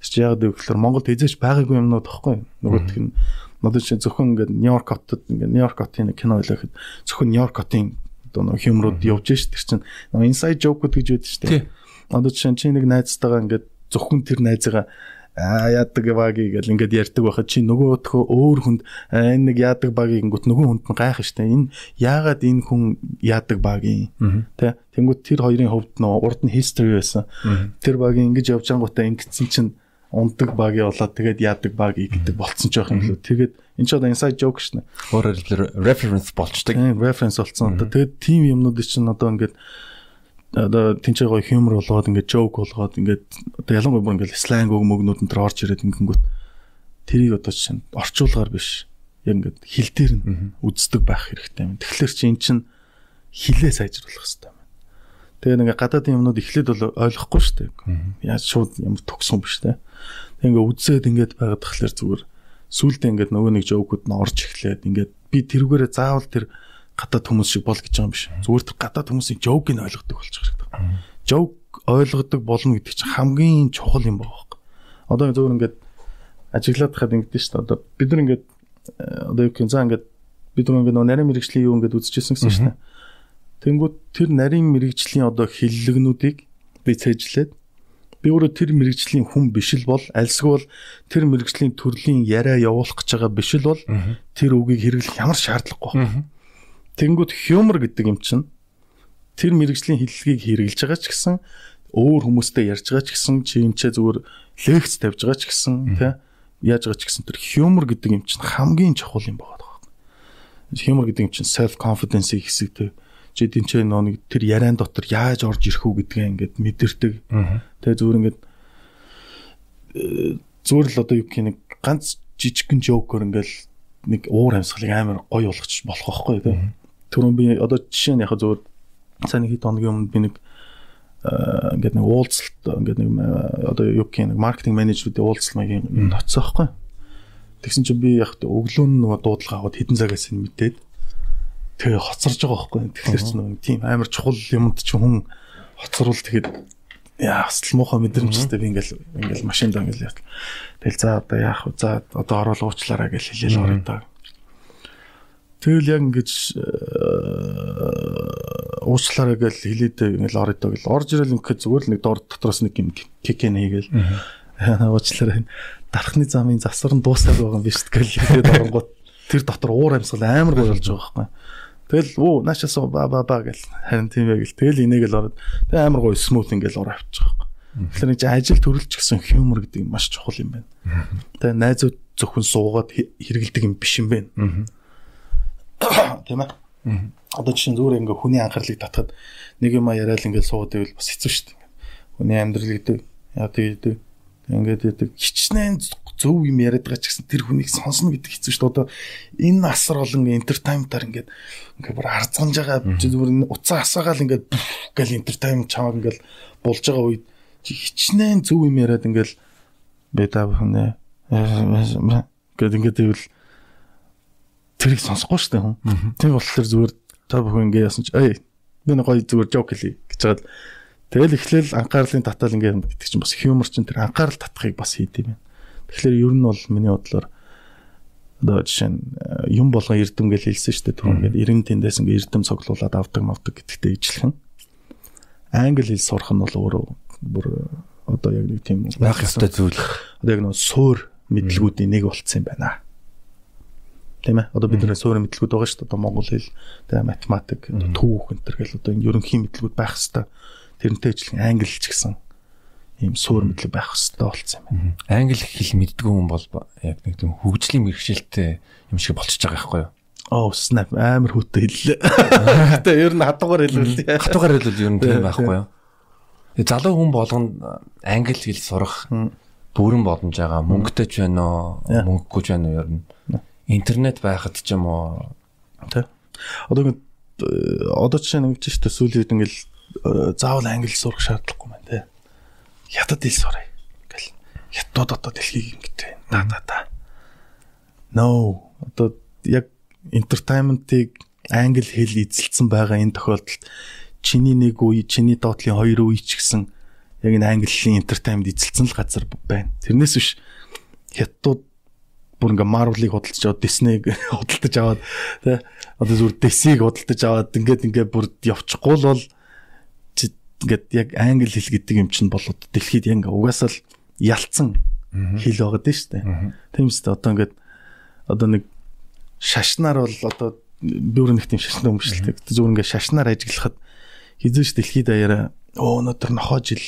Тэр чи яг гэвэл Монголд эзэж байгаагүй юмнууд байхгүй. Нөгөөх нь надад чи зөвхөн ингээд Нью-Йорк хотод ингээд Нью-Йорк хотын кино байлахад зөвхөн Нью-Йорк хотын одоо нэг хэмрүүд явж шүү. Тэр чин inside joke гэж байдаг шүү дээ. Одоо чи нэг найзтайгаа ингээд зөвхөн тэр найзгаа аа яадаг багийг гэл ингээд ярьдаг байхад чи нөгөөдхөө өөр хүнд энэ нэг яадаг багийг гүт нөгөө хүнд нь гайх штэ. Энэ яагаад энэ хүн яадаг багийн тэ тэнгуут тэр хоёрын хувьд нөө урд нь history байсан. Тэр багийн ингэж явж ангуудаа ингэсэн чинь ундаг багийн болоод тэгээд яадаг багийг гэдэг болцсон ч байх юм лөө тэгээд энэ ч одоо inside joke шнэ өөрөөр хэлбэл reference болчдаг. Reference болсон тэгээд team юмнууд чинь одоо ингээд одоо тэнцээ гоё хьюмор болгоод ингээд жоок болгоод ингээд одоо ялангуяа бүр ингээд сленг үг мөгнүүд энэ төр орж ирээд ингэнгүүт тэрийг одоо чинь орчуулгаар биш яг ингээд хил дээр нь үздэг байх хэрэгтэй юм. Тэгэхээр чи эн чинь хилээ сайжруулах хэрэгтэй юм. Тэгээ нэг гадаадын юмнууд эхлээд бол ойлгохгүй шүү дээ. Яаж шууд ямар төгсөн биш те. Тэгээ ингээд үзээд ингээд байгаад тахлаар зүгээр сүултээ ингээд нөгөө нэг жоокууд нь орж эхлээд ингээд би тэрүүгээрээ заавал тэр гадаад хүмүүс шиг бол гэж байгаа юм биш. Зүгээр гадаад хүмүүсийн жоуг нь ойлгодог болчих хэрэгтэй. Жоуг ойлгодог болно гэдэг чинь хамгийн чухал юм байна. Одоо зөвөр ингээд ажиглаад хаад ингэдэж шүү дээ. Одоо бид нар ингээд э, одоо юу гэх юм за ингээд бид нар ингээд нарийн мэрэгжлийн юу ингээд үзчихсэн гэсэн шүү дээ. Тэнгүүд тэр нарийн мэрэгжлийн одоо хиллэгнүүдийг би цээжлээд би өөрөө тэр мэрэгжлийн хүн биш л бол альсгүй бол тэр мэрэгжлийн төрлийн яриа явуулах гэж байгаа биш л бол тэр үгийг хэрэглэх ямар шаардлагагүй байна. Тэнгүүд хьюмор гэдэг юм чинь тэр мэрэгжлийн хиллэгийг хэрэгжилж байгаа ч гэсэн өөр хүмүүстэй ярьж байгаа ч гэсэн чи ч зүгээр лекц тавьж байгаа ч гэсэн тий яаж байгаа ч гэсэн тэр хьюмор гэдэг юм чинь хамгийн чухал юм байгаа. Хьюмор гэдэг юм чинь self confidence хэсэг тий чи тэнцээ нөө нэг тэр яриан дотор яаж орж ирэх үү гэдгээ ингээд мэдэрдэг. Тэгээ зүгээр ингээд э, зүгээр л одоо юу гэх нэг ганц жижигхэн жоокер ингээл нэг уур амьсгалыг амар гоё болгоч болох байхгүй тий түрүүн би одоо жишээ нь яг зөв сайн хэд хоногийн өмнө би нэг ингээд нэг уулзалт ингээд нэг одоо юу гэх нэг маркетинг менежерүүдийн уулзалт маягийн ноцсон байхгүй. Тэгсэн чинь би яг өглөө нөгөө дуудлага аваад хэдэн цагаас нь мэдээд тэгээ хоцорж байгаа байхгүй. Тэгэхээр чинь нөгөө тийм амар чухал юмд чи хүн хоцорвол тэгээд яа бас л муухай мэдрэмжтэй би ингээл ингээл машинд ингээл яа. Тэгэл за одоо яах вэ? За одоо орол уучлаарай гэж хэлээл орё даа. Тэгэл яг ингэж э, уучлаарай гэж хэлээд ингээл орё доо гэл орж ирэл ингээд зүгээр л нэг дор дотроос нэг юм кикэн хийгээл Уучлаарай. Дарахны замын засвар нь дуусаад байгаа юм биш тэгэл хэлээд оронгууд тэр дотор уур амьсгал амар гоё болж байгаа байхгүй. Тэгэл оо наашаас ба ба ба гэл харин тийм байг л тэгэл энийг л ороод тэг амар гоё смут ингээл ороо авчих байхгүй. Тэгэхээр нэг ажил төрөлч гэсэн хьюмор гэдэг маш чухал юм байна. Тэгээ найзууд зөвхөн суугаад хэрэгэлдэг юм биш юм байна. Тийм ээ. Одоо чинь зүгээр ингээ хүний анхаарлыг татахад нэг юм яриад ингээ суугаад байвал бас хэцүү шүү дээ. Хүний амьдрал гэдэг яа тэгээд ингээд яадаг хичнээн зөв юм яриад байгаа ч гэсэн тэр хүнийг сонсно гэдэг хэцүү шүү дээ. Одоо энэ асар олон entertainment-аар ингээд ингээд бүр арзганж байгаа зүгээр уцаа асаагаал ингээд гэл entertainment чамаг ингээд болж байгаа үед хичнээн зөв юм яриад ингээд бэ та бүхэн гэдэг ингээд ивэл тэрийг сонсохгүй шүү дээ хүн. Тийм болохоор зүгээр та бүхэн ингээд яасан чи эй би нэг гоё зүгээр жок хэлье гэж хаад тэгэл эхлээл анхаарлын татал ингээд гэдэг чинь бас хьюмор чинь тэр анхаарал татахыг бас хийд юм. Тэгэхээр ер нь бол миний бодлоор одоо жишээ нь э, юм болгон эрдэм гэж хэлсэн шүү дээ. Түрүү ингээд 90 тэндээс ингээд эрдэм цоглуулад авдаг мавдаг гэдэгтэй ижилхэн. Англи хэл сурах нь бол өөрөө бүр одоо яг нэг тийм байх ёстой зүйл. Одоо яг нэг суур мэдлгүүдийн нэг болцсон юм байна. Тийм ээ. Одоо бидний суур мэдлгүүд байгаа шүү дээ. Одоо монгол хэл, тэгээ математик, түүх энэ төр гэл одоо энэ ерөнхий мэдлгүүд байх хэвээр. Тэрнтэй ижилхэн англи ч гэсэн ийм суур мэдлэг байх хэвээр болцсон юм байна. Англи хэл мэддэг хүн бол яг нэг тийм хөгжлийн мэрэгчлэлтэй юм шиг болчихж байгаа байхгүй юу? Оо snap амар хүүтэй хэллээ. Гэтэ ер нь хатуугаар хэлвэл хатуугаар хэлвэл ер нь тийм байхгүй юу? Залуу хүн болгонд англи хэл сурах бүрэн боломж байгаа. Мөнгөтэй ч байна уу, мөнгөгүй ч байна уу ер нь. Интернет байхад ч юм уу. Тэ. Одоо одоо чинь ингэж шүү дээ сүүлийн үед ингээл э, заавал англи сурах шаардлагагүй байна те. Хятад хэл сурах. Ингээл хятад одоо дэлхийг ингэдэг. Да да да. No. Одоо яг entertainment-ыг англи хэл эзэлсэн байгаа энэ тохиолдолд чиний нэг үе, чиний доотлын хоёр үе ч гэсэн яг энэ английн entertainment эзэлсэн л газар байна. Тэрнээс биш хятадууд бүр ингээ Marvel-ыг худалдаж аваад Disney-г худалдаж аваад тий одоо зүгээр DC-г худалдаж аваад ингээд ингээ бүр явчихгүй л бол ингээд яг англи хэл гэдэг юм чинь бол дэлхийд яг угаасаа л ялцсан хэл байгаад дээ. Тийм үстэй одоо ингээд одоо нэг шашнаар бол одоо өөр нэг тийм шашны өмчлөлтэй зүгээр ингээ шашнаар ажиглахад хизээш дэлхийд даяараа өө өнөөдөр нохоо жил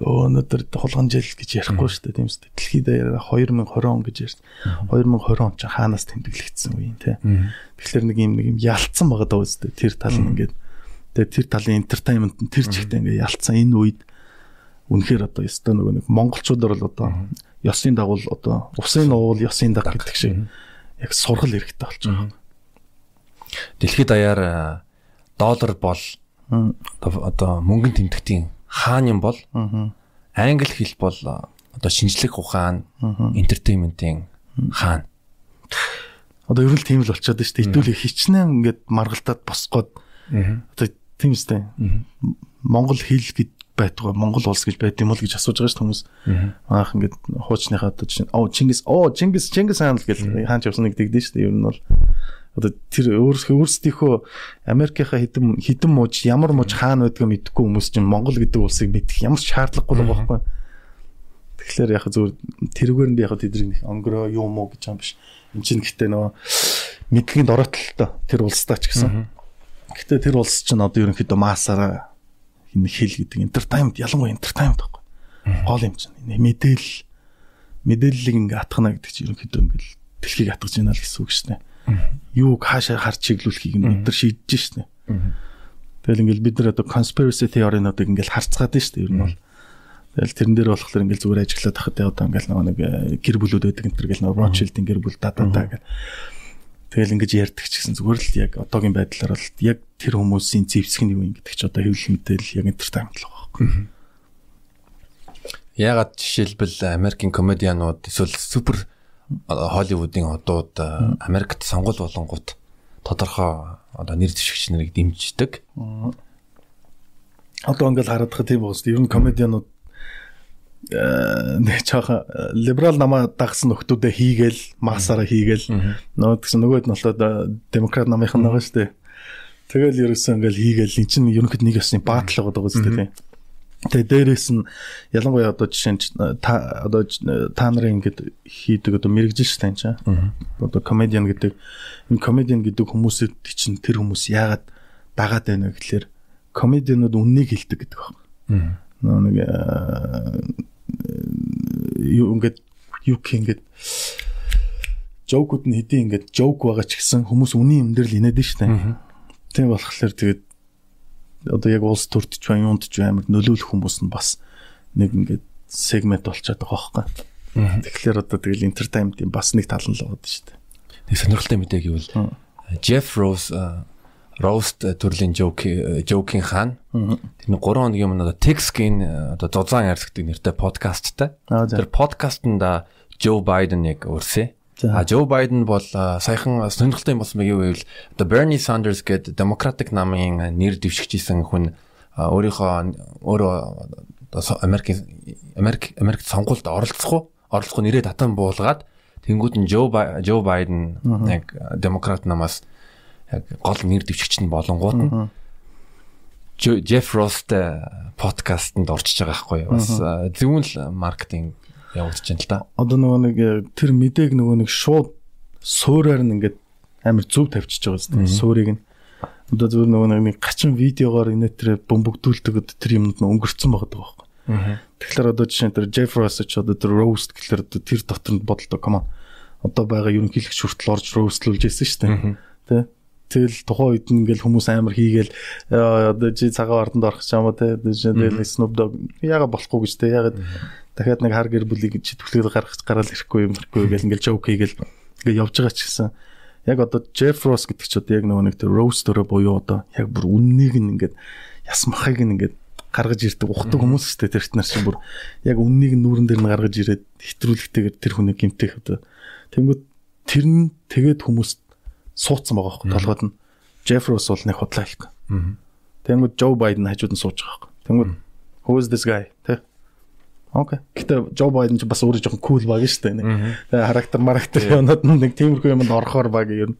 өнөөдөр хулган жил гэж ярихгүй шүү дээ тийм үстэй. Дэлхийд даяараа 2020 он гэж ярьсан. 2020 он ч хаанаас тэмдэглэгдсэн үе юм те. Тэгэхээр нэг юм нэг юм ялцсан байгаа даа үстэй. Тэр тал нь ингээд тэгээ тэр талын entertainment нь тэр чигтээ ингээд ялцсан энэ үед үнэхээр одоо ёстой нөгөө нэг монголчуудаар бол одоо ёсын дагуул одоо усын уул ёсын даг гэдэг шиг яг сургал хэрэгтэй болж байгаа. Дэлхийд даяар доллар бол одоо мөнгөнд тэмдэгтийн хаан юм бол англи хэл бол одоо шинжлэх ухаан entertainment-ийн хаан. Одоо ер нь тийм л болчиход байна шүү дээ. Хэдүүлээ хичнээн ингээд маргалтаад босгоод одоо тийм үстэй. Монгол хэл гэд байтугай Монгол улс гэж байд юм уу гэж асууж байгаа шүү хүмүүс. Аах ингээд хуучныхаа одоо чинь оо Чингис оо Чингис Чингис хаан л гэж хаанч явсан нэг дэгдэн шүү дээ. Ер нь бол одоо тэр өөрсдийнхөө Америкийнхаа хідэн хідэн мууж ямар мууж хаана байдгаа мэдэхгүй хүмүүс чинь Монгол гэдэг улсыг мэдэх ямар ч шаардлагагүй л байгаа байхгүй. Тэгэхээр яг зөв тэрүүгээр нь яг тэдний онгороо юм уу гэж юм биш. Энд чинь гэхдээ нөгөө мэдлэгэнд оройтолтой тэр улстай ч гэсэн. Гэхдээ тэр улс чинь одоо ерөнхийдөө масаараа энэ хэл гэдэг entertainment ялангуяа entertainment байхгүй. Гол юм чинь мэдээлэл мэдээллийг ингээ атгана гэдэг чинь ерөнхийдөө ингээл дэлхийг атгаж байна л гэсэн үг шнэ юуг хаашаа харж чиглүүлэхийг нь бид нар шийдэж шнэ. Тэгэл ингээл бид нар одоо conspiracy theory-нуудыг ингээл харцгаад штэ ер нь бол. Тэгэл тэрэн дээр болохоор ингээл зүгээр ажиглаад тахад одоо ингээл нэг э, гэр бүлүүд байдаг энэ төр гэл нэг Rothschild-ийн гэр бүл даа даа гэл. Тэгэл ингэж ярьдаг ч гэсэн зүгээр л яг одоогийн байдлаар бол яг тэр хүмүүсийн зэвсэг нь юу юм гэдэг чи одоо хэвлэл мэдээлэл яг entertainment л байгаа байхгүй. Ягаад жишээлбэл Америкийн комедианууд эсвэл супер Холливуудын одууд Америкт сонгол болонгууд тодорхой одоо нэр дэвшигч нарыг дэмждэг. Одоо ингээл байгаа тийм уус. Ер нь комедианууд нэг жоохон либерал намаа дагсан нөхдүүдээ хийгээл масаараа хийгээл нөгөө гэсэн нөгөөд нь болоод демократ намынхан байгаа шүү дээ. Тэгэл ерөөсөө ингээл хийгээл эн чинь ерөнхийд нэг ясны баатал байгаа даа үстэй тийм. Тэгээ дээрээс нь ялангуяа одоо жишээ нь та одоо та нарын ингээд хийдэг одоо мэрэгжил ш тань чаа. Одоо комедиан гэдэг энэ комедиан гэдэг хүмүүсэд чинь тэр хүмүүс яагаад дагаад байна гэхэлэр комедианууд үннийг хэлдэг гэдэг байна. Нэг юу ингээд юу гэх ингээд жокууд нь хэдий ингээд жок байгаа ч гэсэн хүмүүс үнийн юм дээр л инээд штэ. Тийм болохоор тэгээд одоо яг улс төрдөж байна, юунд ч амар нөлөөлөх хүмүүс нь бас нэг ингээд сегмент болчиход байгаа байхгүй. Тэгэхээр одоо тэгэл entertainment-ийн бас нэг тал нь л байгаа шүү дээ. Нэг сонирхолтой мэдээ гэвэл Jeff Rose roast төрлийн joke joke-ийн хаан. Тэр 3 хоногийн өмнө одоо Texkin одоо зузаан ярьц гэдэг нэртэй подкасттай. Тэр подкастт Joe Biden яг урьсан. А Joe Biden бол саяхан сонирхолтой юм болсон мэй гэвэл одоо Bernie Sanders гэдэг Democratic намын нэр дэвшигчсэн хүн өөрийнхөө өөрөө Америкийн Америк Америкт сонгуульд оролцох уу? Оролцох нэрээ татан буулгаад тэнгууд нь Joe Joe Biden яг Democrat намаас яг гол нэр дэвшигч нь болонгууд нь Jeff Ross-тэй подкастэнд орчиж байгаа байхгүй? Бас зөвүүн л маркетинг явагдаж байна л да. Одоо нөгөө нэг э, тэр мэдээг нөгөө нэг шууд суураар нь ингээд амар зөв тавьчихж байгаа зү. Суурийг нь одоо зөв нөгөө нэг гачин видеогоор инээ тэр бөмбөгдүүлдэг тэр юмнууд нь өнгөрцөн байгаа байхгүй. Тэгэхээр одоо жишээ нь тэр Jeff Ross ч одоо тэр roast гэхэлэр тэр дотор нь бодолтой come on. Одоо байгаа ерөнхийлөгч хүртэл орж roastlуулж ирсэн шүү дээ. Тэ? Тэгэл тухайн үед ингээл хүмүүс амар хийгээл одоо чи цагаан ордонд орох ч юм уу те тэгэл Snoop Dogg яга болохгүй гэж те ягаад дахиад нэг хар гэр бүлийг читвэлгээд гаргаж гараал ирэхгүй юм ирэхгүй гэл ингээл жоок хийгээл ингээ явж байгаа ч гэсэн яг одоо Jeff Ross гэдэг ч одоо яг нөгөө нэг тэр roaster буюу одоо яг бүр үннийг нь ингээд яс махыг нь ингээд гаргаж ирдэг ухдаг хүмүүс шүү дээ тэр нар чинь бүр яг үннийг нүүрэн дээр нь гаргаж ирээд хэтрүүлэгтэйгээр тэр хүнийг гимтэх одоо. Тэнгүүд тэр нь тэгээд хүмүүс суудсан байгаа байхгүй толгойд нь. Jeff Ross бол нэг худлаа хэлэх. Тэнгүүд Joe Biden хажууд нь сууж байгаа байхгүй. Тэнгүүд who is this guy тэ Окей. Гэтэ Жо Байден ч бас өөрөө жоохон кул баг шүү дээ. Тэгээ характер марактер юмнууд нэг тиймэрхүү юмд орохоор баг ер нь.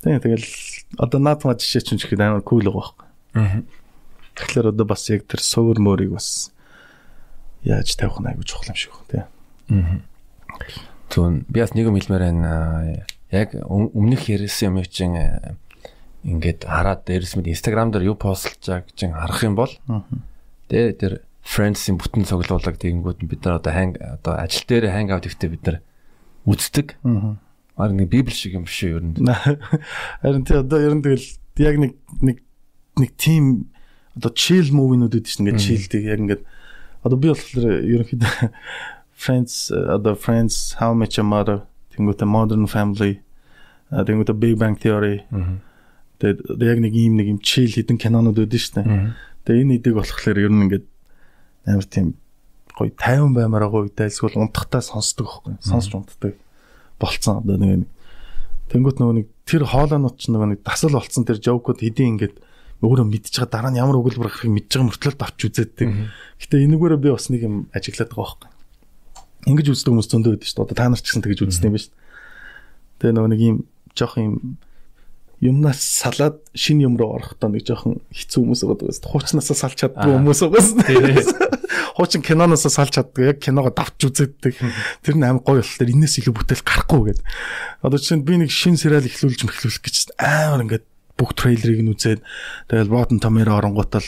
Тэгээ тэгэл одоо наадмаа жишээ чинь ч ихэд амар кул байгаа байхгүй. Тэгэхээр одоо бас яг тэр суур мөрийг бас яаж тавих нь айгүй чухал юм шиг байна тий. Түн би бас нэг юм хэлмээр байна. Яг өмнөх ярьсан юм чинь ингээд хараад дээрс мэд Instagram дээр юу постлж байгаа гэж харах юм бол тэгээ тэр Friends-ийн бүтэн цуглуулга тэгэнгүүт бид нар одоо ханг одоо ажил дээр ханг аут ихтэй бид нар үздэг. Аа. Баг нэг библ шиг юм биш үү ер нь. Харин тий одоо ер нь тэгэл яг нэг нэг нэг тим одоо chill movie-нууд үүдэж шин ингээд chillдэг яг ингээд одоо би болохоор ерөнхийдөө Friends одоо Friends How Much a Mother тэнгуүтэ Modern Family тэнгуүтэ Big Bang Theory тэгээд яг нэг ийм нэг юм chill хідэн кинонууд үүдэж штэ. Тэгээ энэ эдэг болохоор ер нь ингээд амар тийм гоё 50 баймаар гоё дайлсгүй унтахтаа сонсдог байхгүй сонсч унтдаг болцсон одоо нэг тэнгуут нөгөө нэг тэр хоолойнууд ч нөгөө нэг дасал болцсон тэр жокууд хэдийн ингээд өөрөө байгаа дараа нь ямар өгүүлбэр гарахыг мэдж байгаа мөртлөө давч үзээддэг. Гэтэ энэгээрээ би бас нэг юм ажиглаад байгаа байхгүй. Ингиж үздэг хүмүүс зөндөө байдаг шүү дээ. Одоо та нар ч гэсэн тэгж үздэг юм байна шүү дээ. Тэгээ нөгөө нэг юм жоох юм юмнаас салаад шин юм руу орохдоо нэг жоохон хэцүү хүмүүс байгаа дээс хуучнаасаа салж чаддгүй хүмүүс байгаа. Хуучин киноноос салж чаддаг яг киногоо давч үзээддэг. Тэр нь амар гоё болохоор энэс илүү бүтээл гарахгүй гэдэг. Одоо чинь би нэг шин сериал эхлүүлж мэхлүүлэх гэж амар ингээд бүх трейлерыг нь үзээд тэгэл Rotten Tomato оронгуудаа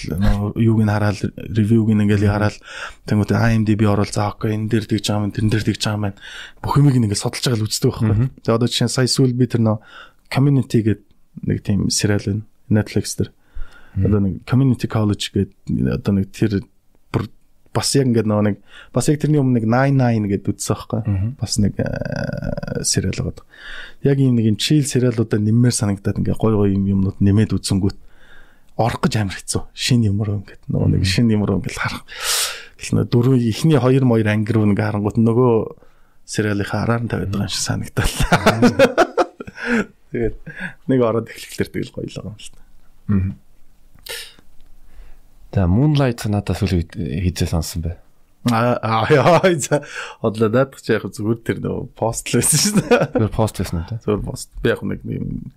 юуг нь хараад ревюг нь ингээл хараад тэнгуүтэ IMDb орол заа окей энэ дээр тэгж байгаа юм тэрэн дээр тэгж байгаа юм. Бүх юмыг ингээд судалж байгаа л үздэг байхгүй. За одоо жишээ сая сүүл би тэр нөө community гэдэг нэг тийм сериал байна. Netflix дээр. Одоо нэг Community College гэдэг одоо нэг тэр бас яг ингээд нөгөө нэг бас яг тэрний өмнө нэг 99 гэдэг үтсэн байхгүй. Бас нэг э, сериал байгаа. Яг ийм нэг юм chill сериалуудаа нэмээр санагдаад ингээд гой гой юм юмнууд нэмээд үтсэнгүүт орох гэж амар хэцүү. Шин юм руу ингээд нөгөө нэг шин юм руу ингээд харах. Нөө дөрөв ихний 2 моёр анги руу ингээд харангуут нөгөө сериалынхаа араар нь тавиад байгаа юм шиг санагдал. Тэгээд нэг ороод эхлэхлээр тэгэл гоё л байгаа юм л та. Аа. За Moonlight надад сүүл хийзээ сонсон бай. Аа яа за одлоо наадах чи яг зүгээр тэр нөө пост л байсан шүү дээ. Зүгээр пост байсан те? Зүгээр пост. Би яг нэг юм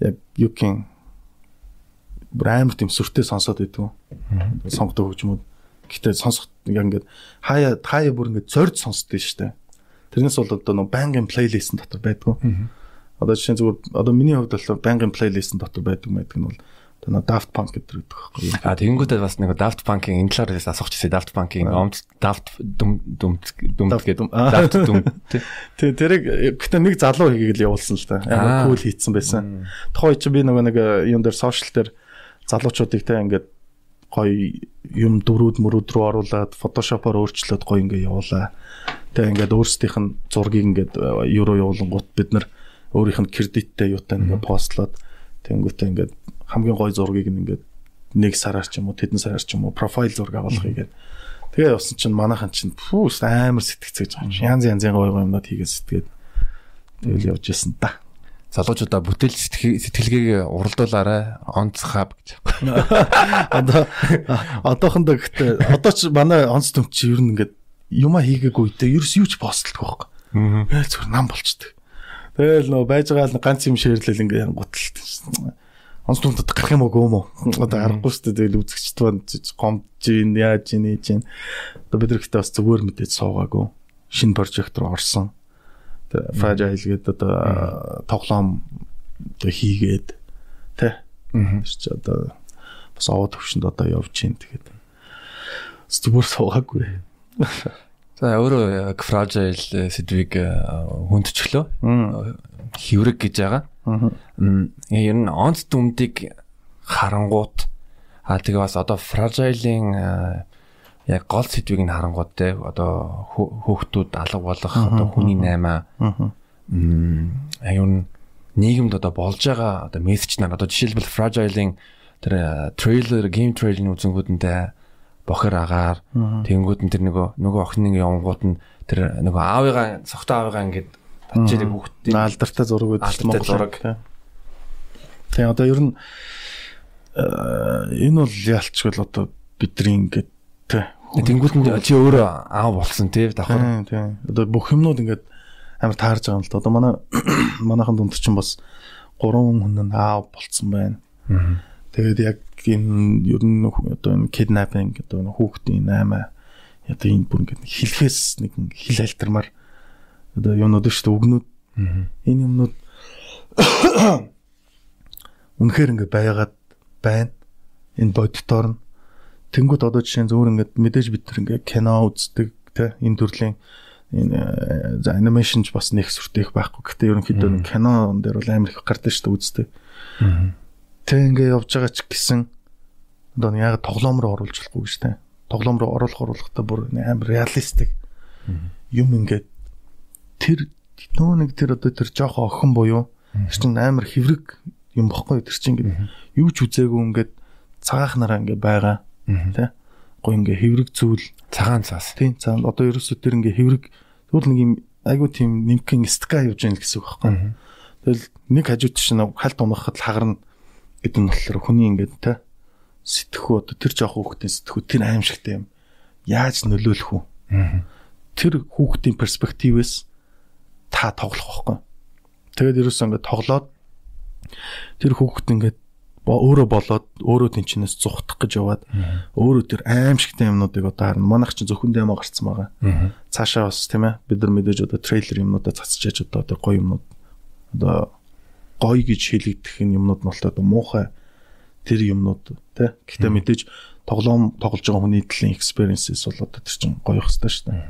яг бүр амар тийм сүртэй сонсоод байдгүй. Сонгодог хөгжмүүд. Гэтэ сонсох яг ингээд хаяа хаяа бүр ингээд зорж сонсдөө штэ. Тэрнээс бол одоо нөө бангийн плейлист дотор байдгүй. Одоо жишээ зүгээр одоо миний хувьд бол бангийн плейлист дотор байдаг байдаг нь бол одоо Daft Punk гэдэг байхгүй. А тэгэнгүүтээ бас нэг Daft Punk-ийн энэ талаар асуух гэсэн Daft Punk-ийн омт Daft дүм дүм дүм гэдэг Daft дүм. Тэг тэрийг гэтээ нэг залуу хийгээл явуулсан л та. Амар кул хийцэн байсан. Тухайн чинь би нөгөө нэг юм дээр сошиал дээр залуучуудыг те ингээд гоё юм дөрүүд мөрүүд рүү оруулаад фотошопоор өөрчлөөд гоё ингээ явуулаа. Тэг ингээд өөрсдийнх нь зургийг ингээд евро явуулангууд бид нар өөрийнх нь кредиттэй юутай ингээ постлоод тэнгүүтээ ингээд хамгийн гоё зургийг ингээд нэг сараар ч юм уу тэдэн сараар ч юм уу профайл зураг авахыг гээд тэгээ явсан чинь манайхан чинь пүүс амар сэтгцээж байгаа юм. Янз янзын гоё гоё юмнууд хийгээд сэтгээд тэгэл явж исэн та залуучуудаа бүтээл сэтгэлгээг уралдуулаарай онцхаб гэж. Одоо одоохондоо гэхдээ одоо ч манай онц төмч ер нь ингээд юма хийгээгүй үедээ ерөөс юу ч постлдог байхгүй. Аа. Зүгээр нам болчдөг. Тэгэл нөө байж байгаа л ганц юм ширлэл ингээд гуталт. Онц төмдөд гарах юм уу гүм үү? Одоо аргагүй шүү дээ. Тэгэл үзэгчд банд гомдж ийн яаж ийн ээж ийн. Одоо бид гэхдээ бас зүгээр мэдээж суугаагүй. Шинэ прожект руу орсон fragile гэдэг одоо тоглоом одоо хийгээд тэ чи одоо бас овоо төвшөнд одоо явж гин тэгээд зүгээр суугаагүй. За өөрөө яг fragile сэдвийг хүндчлөө. Хэврэг гэж байгаа. Ер нь онц дүмдийг харангуут. Аа тэгээ бас одоо fragile-ийн яг гол сэдвийг нь харангууд те одоо хөөхтүүд алга болох одоо хүний 8 аюун нийгэмд одоо болж байгаа одоо мессеж нар одоо жишээлбэл fragile-ийн тэр трейлер гейм трейлерийн үзэнгүүдэнтэй бохор агаар тэнгүүд нь тэр нөгөө нөгөө охины явангууд нь тэр нөгөө аавыгаа цогтой аавыгаа ингээд татчихдаг хүүхдийн алдартай зураг үүдэж Монгол зураг. Тэгээ одоо ер нь энэ бол ялчгүй л одоо бидний ингээд Тэнгүүт нь чи өөрөө аав болсон тий давхар. Одоо бүх юмнууд ингээд амар таарж байгаа юм л да. Одоо манай манайхан дунд чинь бас гурван хүн аав болцсон байна. Тэгээд яг энэ ер нь одоо энэ kidnapping одоо хүүхдийн 8 одоо энэ бүр ингээд хэлхээс нэг хил альтермаар одоо юунууд шүү дээ үгнүүд. Энэ юмнууд үнэхээр ингээд байгаад байна. Энэ боддоор нь Тэнгүүд одоо жишээ нь зөвөр ингээд мэдээж бид ингээд кино үздэг те энэ төрлийн энэ за анимашн ч бас нэг сүртэйх байхгүй. Гэхдээ ерөнхийдөө кинон дээр бол амар их гардаг шүү дээ үздэг. Тэг ингээд явж байгаа ч гэсэн одоо яг тоглоом руу оруулж болохгүй гэж те. Тоглоом руу оруулах оруулахтаа бүр амар реалистик. Юм ингээд тэр нөө нэг тэр одоо тэр жоохон охин буюу тэр чинь амар хэврэг юм бохгүй тэр чинь ингээд юу ч үзээгүй ингээд цагаах нараа ингээд байгаа Тэ. Гоо ингээ хэврэг зүйл. Цагаан цаас. Тийм цаана одоо ерөөсөө тэр ингээ хэврэг тэгвэл нэг юм айгуу тийм нэмхэн ска явж байгаа гэсэн үг байхгүй. Тэгэл нэг хажууд чинь хальт унахад хагарна гэдэг нь болохоор хүний ингээ тэ сэтгхүү одоо тэр жоох хүүхдийн сэтгхүү тэр аимшигтай юм. Яаж нөлөөлөх үү? Тэр хүүхдийн перспективээс та тоглох байхгүй. Тэгээд ерөөсөө ингээ тоглоод тэр хүүхд ингээ өөрөө болоод өөрөө тэнчнээс зүхтах гэж яваад өөрөө тэр аимшигтай юмнуудыг одоо харна. Манайх ч зөвхөн демо гарцсан байгаа. Цаашаа бас тийм ээ бид нар мэдээж одоо трейлер юмнуудаа цацчихж одоо тэр гоё юмнууд одоо гоё гэж хэлэгдэх юмнууд нь болтой муухай тэр юмнууд тий. Гэхдээ мэдээж тоглоом тоглож байгаа хүний төлөв experiences бол одоо тэр чинь гоё хэвчтэй шүү дээ.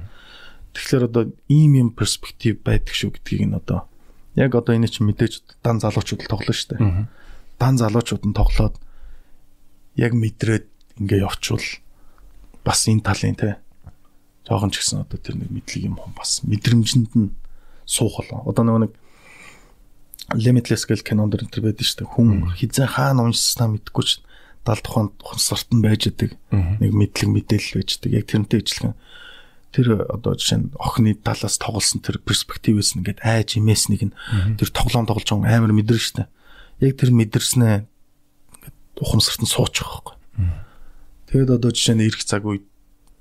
Тэгэхээр одоо ийм юм перспектив байдаг шүү гэдгийг нь одоо яг одоо энэ чинь мэдээж дан залуучууд тоглоно шүү дээ дан залуучууд нь тоглоод яг мэдрээд ингээ явчвал бас энэ талын те жоохон ч гэсэн одоо тэр нэг мэдлэг юм бас мэдрэмжинд нь суух болоо. Одоо нөгөө нэг Limitless гэл кинон дэр энэ төр байдаг шүү дээ. Хүн хизээ хаана уншсанаа мэдэхгүй ч 70 тухайн сорт нь байж идэг. Нэг мэдлэг мэдээлэл байж идэг. Яг тэрнтэй ижилхэн тэр одоо жишээ нь охины талаас тоглосон тэр перспективээс нэгэд айж имээс нэг нь тэр тоглоом тоглож байгаа амар мэдэрнэ шүү дээ. Яг тэр мэдэрснээ ингээд ухамсарт нь суучих байхгүй. Тэгэд одоо жишээ нь ирэх цаг үед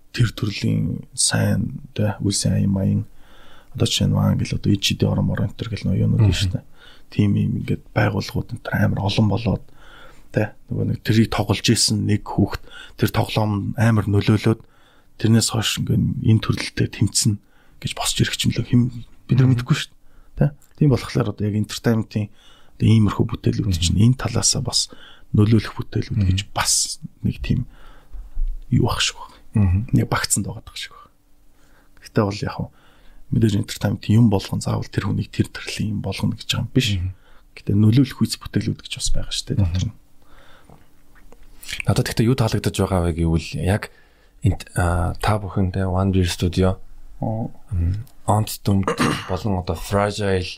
тэр төрлийн сайн тэ үлсэн аян маян одоо жишээ нь маань гэл одоо ижидийн орон морон тэр гэл нөө юунууд шүү дээ. Тим юм ингээд байгууллагууд энэ амар олон болоод Тэ нөгөө нэг тэрийг тоглож исэн нэг хүүхэд тэр тоглоом амар нөлөөлөөд тэрнээс хойш ингээм энэ төрлөлтөд тэмцэн гэж босч ирэх юм лөө хэм бид нар мэдэхгүй шүү дээ. Тэ тийм болохоор одоо яг entertainment-ийн иймэрхүү бүтээлүүд чинь энэ талаасаа бас нөлөөлөх бүтээлүүд гэж бас нэг тийм юу ах шиг байна. Нэг багцсан байгаа шиг байна. Гэхдээ бол яг мэдээж entertainment юм болгон заавал тэр хүнийг тэр төрлийн юм болгоно гэж байгаа юм биш. Гэтэ нөлөөлөх үйс бүтээлүүд гэж бас байгаа шүү дээ дотор нь. Надад гэхдээ юу таалагдаж байгаа вэ гэвэл яг та бүхэндээ One Beer Studio онц дүмд болон одоо fragile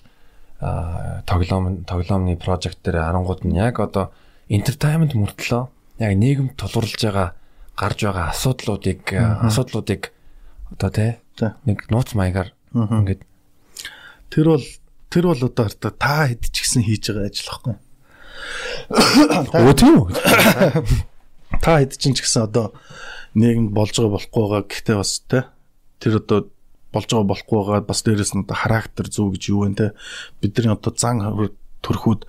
тоглоом тоглоомны project дээр харангууд нь яг одоо entertainment мөртлөө яг нийгэм тулгуурлаж байгаа гарч байгаа асуудлуудыг асуудлуудыг одоо тий нэг нууц маягаар Ингээд тэр бол тэр бол одоо хараа та хэд ч гэсэн хийж байгаа ажил واخгүй. Өө тийм үү? Та хэд ч гэсэн одоо нийгэмд болж байгаа болохгүй байгаа гэхдээ бас те тэр одоо болж байгаа болохгүй байгаа бас дээрэс нь одоо характер зүв гэж юу вэ те? Бидний одоо зан төрхүүд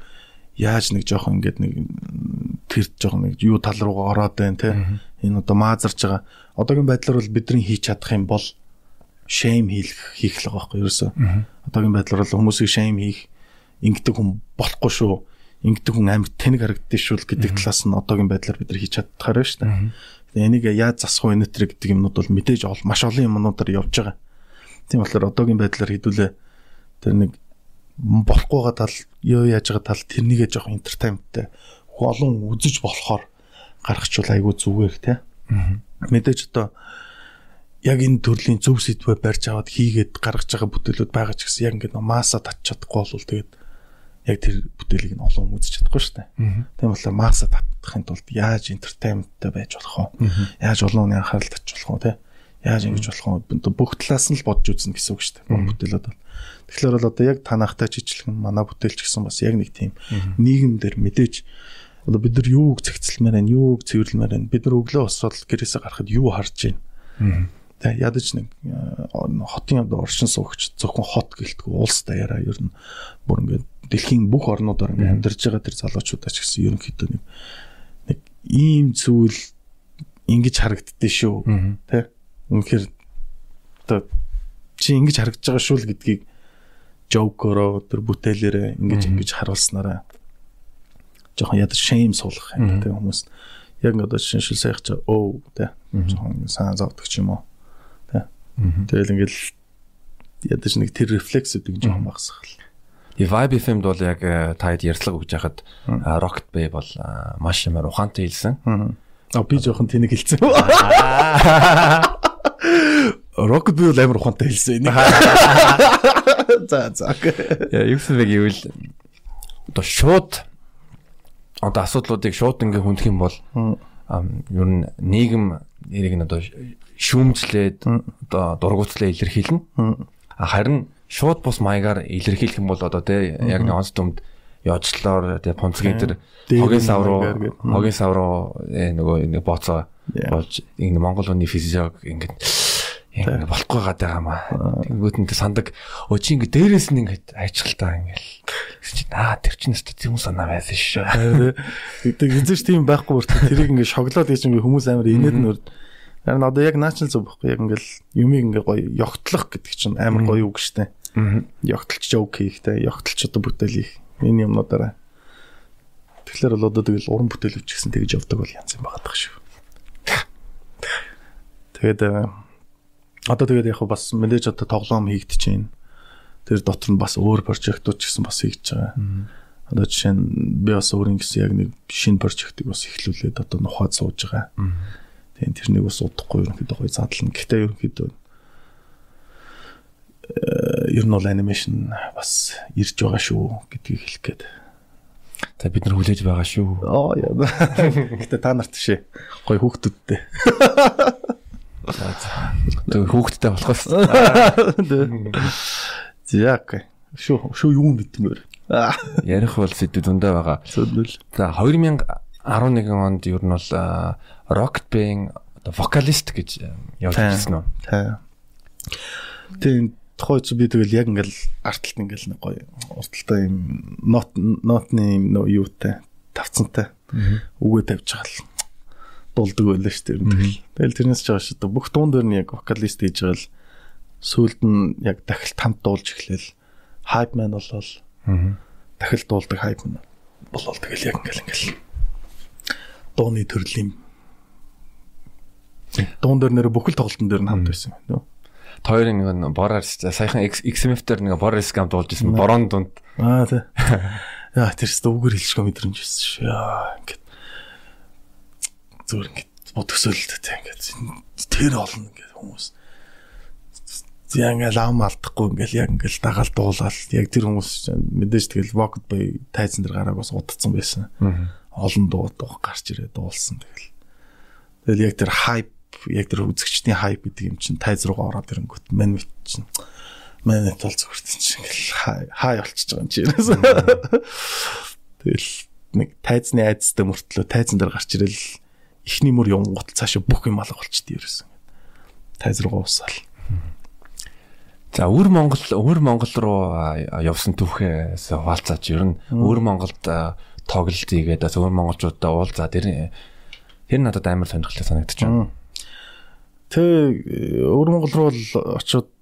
яаж нэг жоох ингээд нэг тэр жоох нэг юу тал руугаа ороод байна те? Энэ одоо маазарж байгаа. Одоогийн байдлаар бол бидний хийж чадах юм бол shame хийх хийх л байгаа байхгүй ерөөсөө одоогийн байдлаар бол хүмүүсийг shame хийх ингэдэг хүн болохгүй шүү. Ингэдэг хүн амар тэнэг харагддээ шүү гэдэг талаас нь одоогийн байдлаар бид нар хийж чаддахаар байна шүү дээ. Энийг яаж засах вэ нэтэр гэдэг юмнууд бол мэдээж маш олон юмнуудаар явж байгаа. Тийм болохоор одоогийн байдлаар хэдүүлээ тэр нэг болохгүйгээ тал юу яаж байгаа тал тэрнийгээ жоох entertainmentтэй олон үзэж болохоор гаргачвал айгүй зүгээр те. Мэдээж одоо яг энэ төрлийн зөв сэдвээ барьж аваад хийгээд гаргаж байгаа бүтээлүүд байгаа ч гэсэн яг ингээд масса татчих чадахгүй бол тэгээд яг тэр бүтээлийг нь олон үзэж чадахгүй шүү дээ. Тийм болохоор масса татахын тулд яаж entertainmentтэй байж болох вэ? Яаж олон хүний анхаарал татчих болох вэ? Яаж ингэж болох вэ? Бүх талаас нь л бодж үзнэ гэсэн үг шүү дээ. Бүтээлүүд бол. Тэгэхээр бол одоо яг танахтай чичлэн манай бүтээлч гэсэн бас яг нэг тийм нийгэмдэр мэдээж одоо бид нар юуг зэгцэлмээр байна, юуг цэвэрлэмээр байна. Бид нар өглөө босоод гэрээсээ гарахад юу харж байна. Тэ ядаж нэг хотын одоо оршин суугч зөвхөн хот гэлтгүй улс даяараа ер нь бүр ингээд дэлхийн бүх орнуудаар ингээд амьдарч байгаа тэр залуучуудаа ч гэсэн ерөнхийдөө нэг нэг ийм зүйл ингэж харагддээ шүү. Тэ үнэхээр одоо чи ингэж харагдаж байгаа шүү л гэдгийг жокороо тэр бүтээлээрээ ингэж ингэж харуулснараа. Жоохон ядаж shame суулгах юм тийм хүмүүс. Яг одоо шинжил сайх чаа оо тийм жоохон сайн зовдөг ч юм уу тэгэл ингээл ядаж нэг тэр рефлексүүдийг жоохон багсах л И Vibe FM-д бол яг э, та хэд ярьцлага өгж хахад Rocket Bay бол маш юмар ухаантай хэлсэн. Аа би жоохон тэнэг хэлсэн. Rocket Bay амар ухаантай хэлсэн. За за. Яа, юу гэсэн бэ гэвэл одоо шууд одоо асуудлуудыг шууд ингээ хүндэх юм бол ер нь нийгэм нэрийг нь одоо шүүмжлээд одоо дургуутлаа илэрхийлнэ. Харин шууд бус маягаар илэрхийлэх юм бол одоо те яг нэг онц дүмд явжлаар те пунцгийн тэр хогийн сав руу хогийн сав руу нөгөө нэг бооцоо болж энэ Монгол хүний физиог ингээд ингэ болохгүй гадаг юм аа. Тэнгүүд нь сандаг. Өө чи ингэ дээрээс нь ингэ ажиглалтаа ингээл. Аа тэр чинь өстө тийм санаа байсан шүү. Тэгдэг эзэж тийм байхгүй бүрт тэрийг ингэ шоглоод гэж ингэ хүмүүс амар инээд нөр Харин одоо яг наачл зүг байхгүй яг ингээл юмыг ингээ гоё ёгтлох гэдэг чинь амар гоё үг штэ. Ёгтлч жоок хийхтэй, ёгтлч одоо бүтээл хийх. Энэ юмнуудаараа. Тэгэхээр бол одоо тэгэл уран бүтээл өвч гэсэн тэгж явдаг бол янз юм байгаа даа шүү. Тэгээд одоо тэгээд яг бас мэдээж одоо тоглоом хийгдэж байна. Тэр дотор нь бас өөр прожектууд ч гэсэн бас хийж байгаа. Одоо жишээ нь би бас өөрийн гэсэн яг нэг шинэ прожектыг бас эхлүүлээд одоо нухаад сууж байгаа. Тийм тэрнийг бас удахгүй ерөнхийдөө гоё задлана. Гэхдээ ерөнхийдөө э, ер нь бол анимашн бас ирж байгаа шүү гэдгийг хэлэх гээд. За бид нар хүлээж байгаа шүү. Аа яа. Гэтэ та нарт шээ. Гоё хүүхдүүдтэй. Тэгээ хүүхдтэй болохоос. За окей. Шүү шүү юу мэдмээр. Ярих бол сэдв зөндөө байгаа. Зөндөл. За 2011 онд ер нь бол Rocket Band одоо вокалист гэж явж ирсэн үү? Тийм тухайч би тэгэл яг ингээл артталт ингээл нэг гоё урталтай юм нот нотны юм юутай тавцантай үгээ тавьж байгаа л дулдаг байлаа шүү дээ. Тэгэл. Тэрнээс ч байгаа шүү дээ. Бүх дуун дээр нь яг вокалист хийж байгаа л сүүлд нь яг дахилт хамт дуулж эхлээл хайп мэн болол. Дахил дуулдаг хайп мэн болол. Тэгэл яг ингээл ингээл дууны төрлийн дуун дээр нэр бүхэл тоглолтын дээр нь хамт байсан байна. Хоёрын нэг бороор саяхан XMF дээр нэг бороор скам дуулж ирсэн. Борон дунд. Аа тий. Яа тэрс дүүгэр хэлшгүй мэдрэмж байсан шүү. Яа ингээд зүгээр ингээд бодгсөөлөлтэй тий ингээд тэр олон ингээд хүмүүс яг ингээл ам алдахгүй ингээл яг ингээл дагаал дуулаад яг тэр хүмүүс мэдээж тэгэл Vogue Bay тайзан дээр гарааг бас удацсан байсан. Олон дуу дуу гарч ирээ дуулсан тэгэл. Тэгэл яг тэр хайп яг тэр үзэгчдийн хайп гэдэг юм чинь тайз руугаа ороод ирэнгүүт мань мэт чинь манайт бол зүгт чинь ингээл хай болчихж байгаа юм чи. Тэгэл нэг тайзны айдастай мөртлөө тайзан дээр гарч ирэл ихний мөр явгот цаашаа бүх юм алга болчихдээ ерөөсөн. Тайз руугаа усаал. За өвөр Монгол өвөр Монгол руу явсан түүхээс хаалцаач ер нь өвөр Монголд тоглолт хийгээд өвөр монголчуудаа уулзаа тэр тэр надад амар сонирхолтой санагдаж байна. Тэ өвөр Монгол руу очиод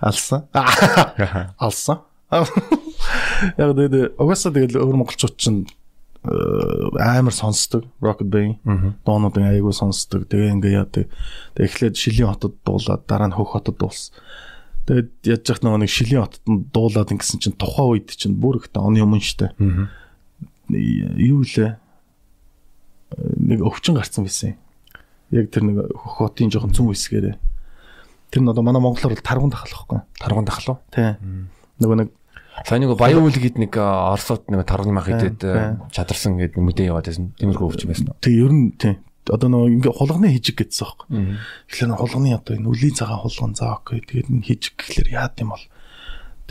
алсан. Алсан. Яг тэгээд угаасаа тэгэл өвөр монголчууд чинь амар сонсдог Rocket Bay доонуудын аягүй сонсдог. Тэгээ ингээ яадаг. Тэгээ эхлээд Шилийн хотод дуулаад дараа нь Хөх хотод дуулсан. Тэгээд яаж яах нэг Шилийн хотод дуулаад ингэсэн чинь тухайн үед чинь бүр ихтэй оны өмнө штэ. Юу лээ? Нэг өвчин гарцсан байсан юм яг тэр нэг хотын жоохон цүн хэсгээрээ. Тэр нь одоо манай монголоор бол таргун дахал гэхгүй. Таргун дахал уу? Тий. Нөгөө нэг Сайн нэг баян үл гээд нэг орсод нэг таргын мах идэд чадарсан гээд мэдээ яваад байсан. Тиймэрхүү өвч байсан. Тэг ер нь тий. Одоо нөгөө ингээ хулганы хижиг гэдсэн аахгүй. Тэгэхээр хулганы одоо энэ үлийн цагаан хулган заа окей. Тэгээд энэ хижиг гэхэлэр яад юм бол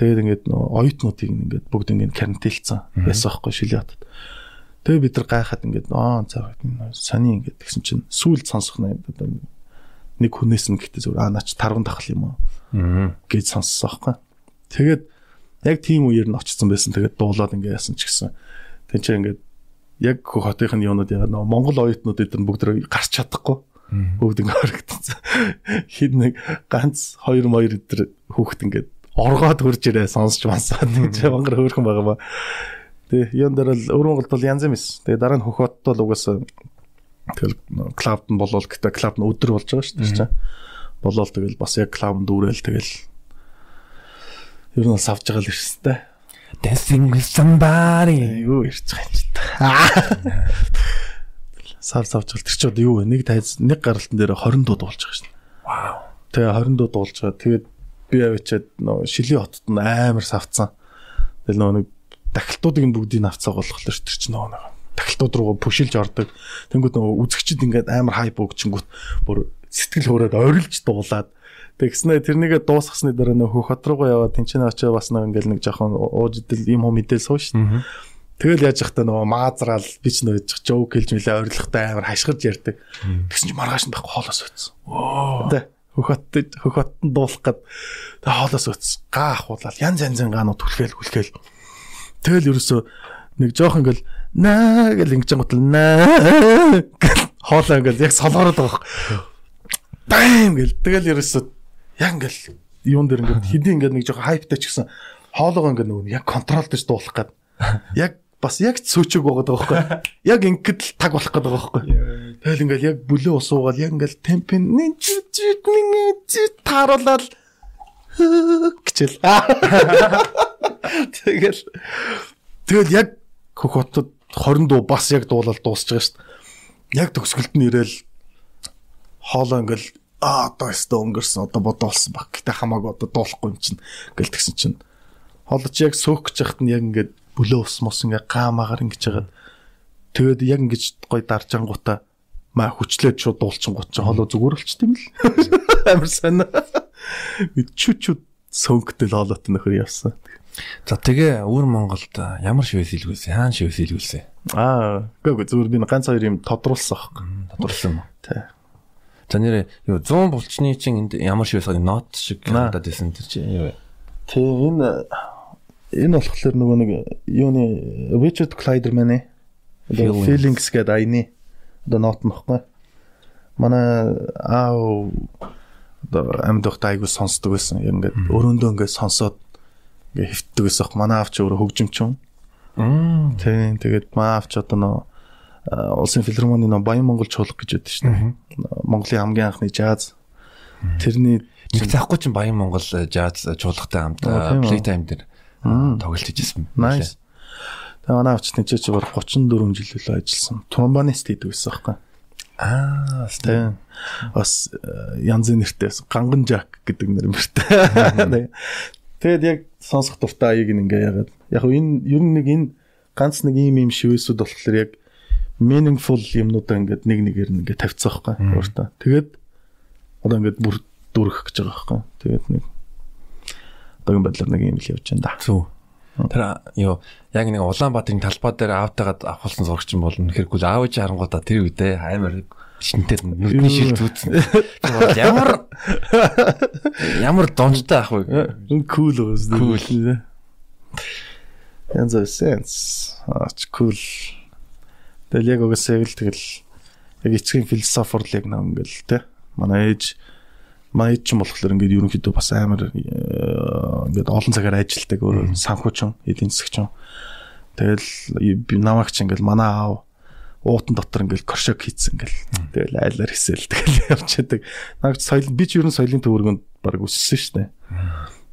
Тэгээд ингээд оюутнуудыг ингээд бүгд ингээд карантинлцсан байсан байхгүй шилээ хатад. Тэгээ бид нар гайхаад ингээд аа заа сони ингээд тэгсэн чинь сүүлд сонсох нь одоо нэг хүнээс нь гэхдээ зүгээр аа наач тарган тахал юм уу гэж сонссон аахгүй. Тэгээд яг тийм үеэр нь очсон байсан. Тэгээд дуулаад ингээ яасан ч гэсэн. Чи ингээд яг хотынх нь юунууд яа нөө Монгол оюутнууд эдгээр бүгд гарч чадахгүй. Бүгд ингээ харагдсан. Хин нэг ганц 2 2 эдгээр хүүхд ингээд оргоод хурж ирээ сонсч мансаад нэг мангар хөөрхөн байгаа ба. Тэгээ юун дээр л өвөр Монголд бол янз юм эс. Тэгээ дараа нь хөхөт бол угаасаа тэгэл клабд нь болол гэдэг клаб нь өдөр болж байгаа шүү дээ. Болол тэгэл бас яг клаб дүүрэл тэгэл Ер нь савж байгаа л ирсэнтэй. Dancing with somebody. Юу ирж байгаа чи та. Сав савж гал тэр чи одоо юу вэ? Нэг тайз нэг гаралтан дээр 20 дуу дуулж байгаа шин. Вау. Тэгээ 20 дуу дуулж байгаа. Тэгээд би авчиад нөө шилийн хотод нь амар савцсан. Тэгэл нөө нэг дахилтуудыг нь бүгдийг авцаа болохоор тэр чи нөө нэг дахилтууд руу пүшилж ордог. Тэнгүүд нөө үзэгчд ингээд амар хайп өгчингүүт бүр сэтгэл хөөрөөд орилж дуулаад Тэгснэ тэрнийгээ дуусгасны дараа нөх хот руугаа яваад тэнцэн очоо бас нэг ингээл нэг жоохон ууж идэл юм хөө мэдээл суу шин. Тэгэл яаж явахдаа нөгөө маазраал би ч нөөж жоок хэлж мэлээ орилготой амар хашгирж ярьдаг. Тэгсэн чинь маргааш нь байхгүй хоолоос өтсөн. Тэ хөхөт хөхөт нь дуулах гээд хоолоос өтсөн. Гаа ахуулаад янз янзын гаанууд түлхээл хүлхээл. Тэгэл ерөөсөө нэг жоох ингээл наа гэл ингэж гутал наа хоолоо ингээл яг солоороод байгаа. Бам гэл. Тэгэл ерөөсөө яг ингээл юун дээр ингээд хэдий ингээд нэг жоохон хайптай ч гэсэн хоолоогоо ингээд нөгөө яг контролдож дуулах гээд яг бас яг цөөчөг байгаа даа байхгүй яг ингээд л таг болох гээд байгаа байхгүй тэгэл ингээд яг бүлээ усуугаал яг ингээд темпин тааруулаад гिचэл тэгэл тэгэл яг хөх хотод 20 дуу бас яг дуулаад дуусч байгаа шүү дээ яг төгсгөлд нь ирээл хоолоо ингээл аа одоо өстө өнгөрсөн одоо бодоолсон баг. Гэтэ хамаагүй одоо дуулахгүй юм чинь гэл тэгсэн чинь холч яг сөөх гэж яхад нь яг ингээд бүлөө ус мос ингээ гаамаагаар ингэж хагаад тэгээд яг ингэж гой даржангуудаа маа хүчлээд шууд дуулчихгууд чинь холоо зүгээр болчт юм л амар сайн чү чү сөнгөтөл хоолойт нөхөр явсан За тэгээ өвөр Монголд ямар шивэс илгүүлсэн? Хаан шивэс илгүүлсэн? Аа, үгүй зүгээр би ганц хоёр юм тодруулсан аахгүй. Тодруулсан юм уу? Тий. За нэрээ юу 100 булчны чинь энд ямар байсан нот шиг надад байсан тэр чи юу вэ? Тэг энэ энэ болохоор нөгөө нэг юуны Richard. Одоо feelings гэдэг айны одоо нот нөхгүй. Манай аав одоо амьдахт айгу сонсдог байсан. Яг ингээд өрөөндөө ингээд сонсоод ингээд хөвтдөг байсан. Манай аав ч өөрөө хөгжимчин. Аа. Тийм тэгээд манай аав ч одоо нөө улсын филармоны нөө Баян Монгол чуулга гэж байдаг шнэ. Монголын хамгийн анхны жаз. Тэрний нэг заахгүй чинь Баян Монгол жаз чуулгатай хамт Playtime дээр тоглож ижсэн. Nice. Тэгээ манай авч тийч чи баг 34 жил үлээ ажилласан. Тромбонист хийдэг байсан байхгүй. Аа, тийм. Бас э, янзын нэртэй ганган жак гэдэг нэр мөртэй. Тэгээд яг сонсох дуртай аяыг ингээ ягаад. Яг энэ ер нь нэг энэ ганц нэг ийм юм шивэсүүд болохоор яг meaningful юмнуудаа ингээд нэг нэгээр нь ингээд тавьцсан байхгүй өөртөө. Тэгээд одоо ингээд бүр дүрх гэж байгаа байхгүй. Тэгээд нэг одоогийн байдлаар нэг юм л явж байна да. Зүг. Тэр ёо яг нэг Улаанбаатарын талбай дээр аавтайгаад авахулсан зурагч юм бол үнэхэргүй аавч харангуудаа тэр үедээ амар шинтэй нүдний шил зүүцсэн. Ямар ямар донжтой ах вэ? Кул гоос. Кул. Янз sense. Ач кул. Тэгэл яг угсаа л тэгэл яг эцгийн философор л яг нэг ингээл те. Манай ээж Маяд ч юм болохоор ингээд ерөнхийдөө бас амар ингээд олон цагаар ажилладаг өөр санхүүчин эдийн засгч юм. Тэгэл намаагч ингээд манай аав уутан дотор ингээл коршок хийцэн ингээл тэгэл айлаар хийсэл тэгэл явчихдаг. Наагч соёл би ч ерөн соёлын төвөргөнд баг өссөн дээ.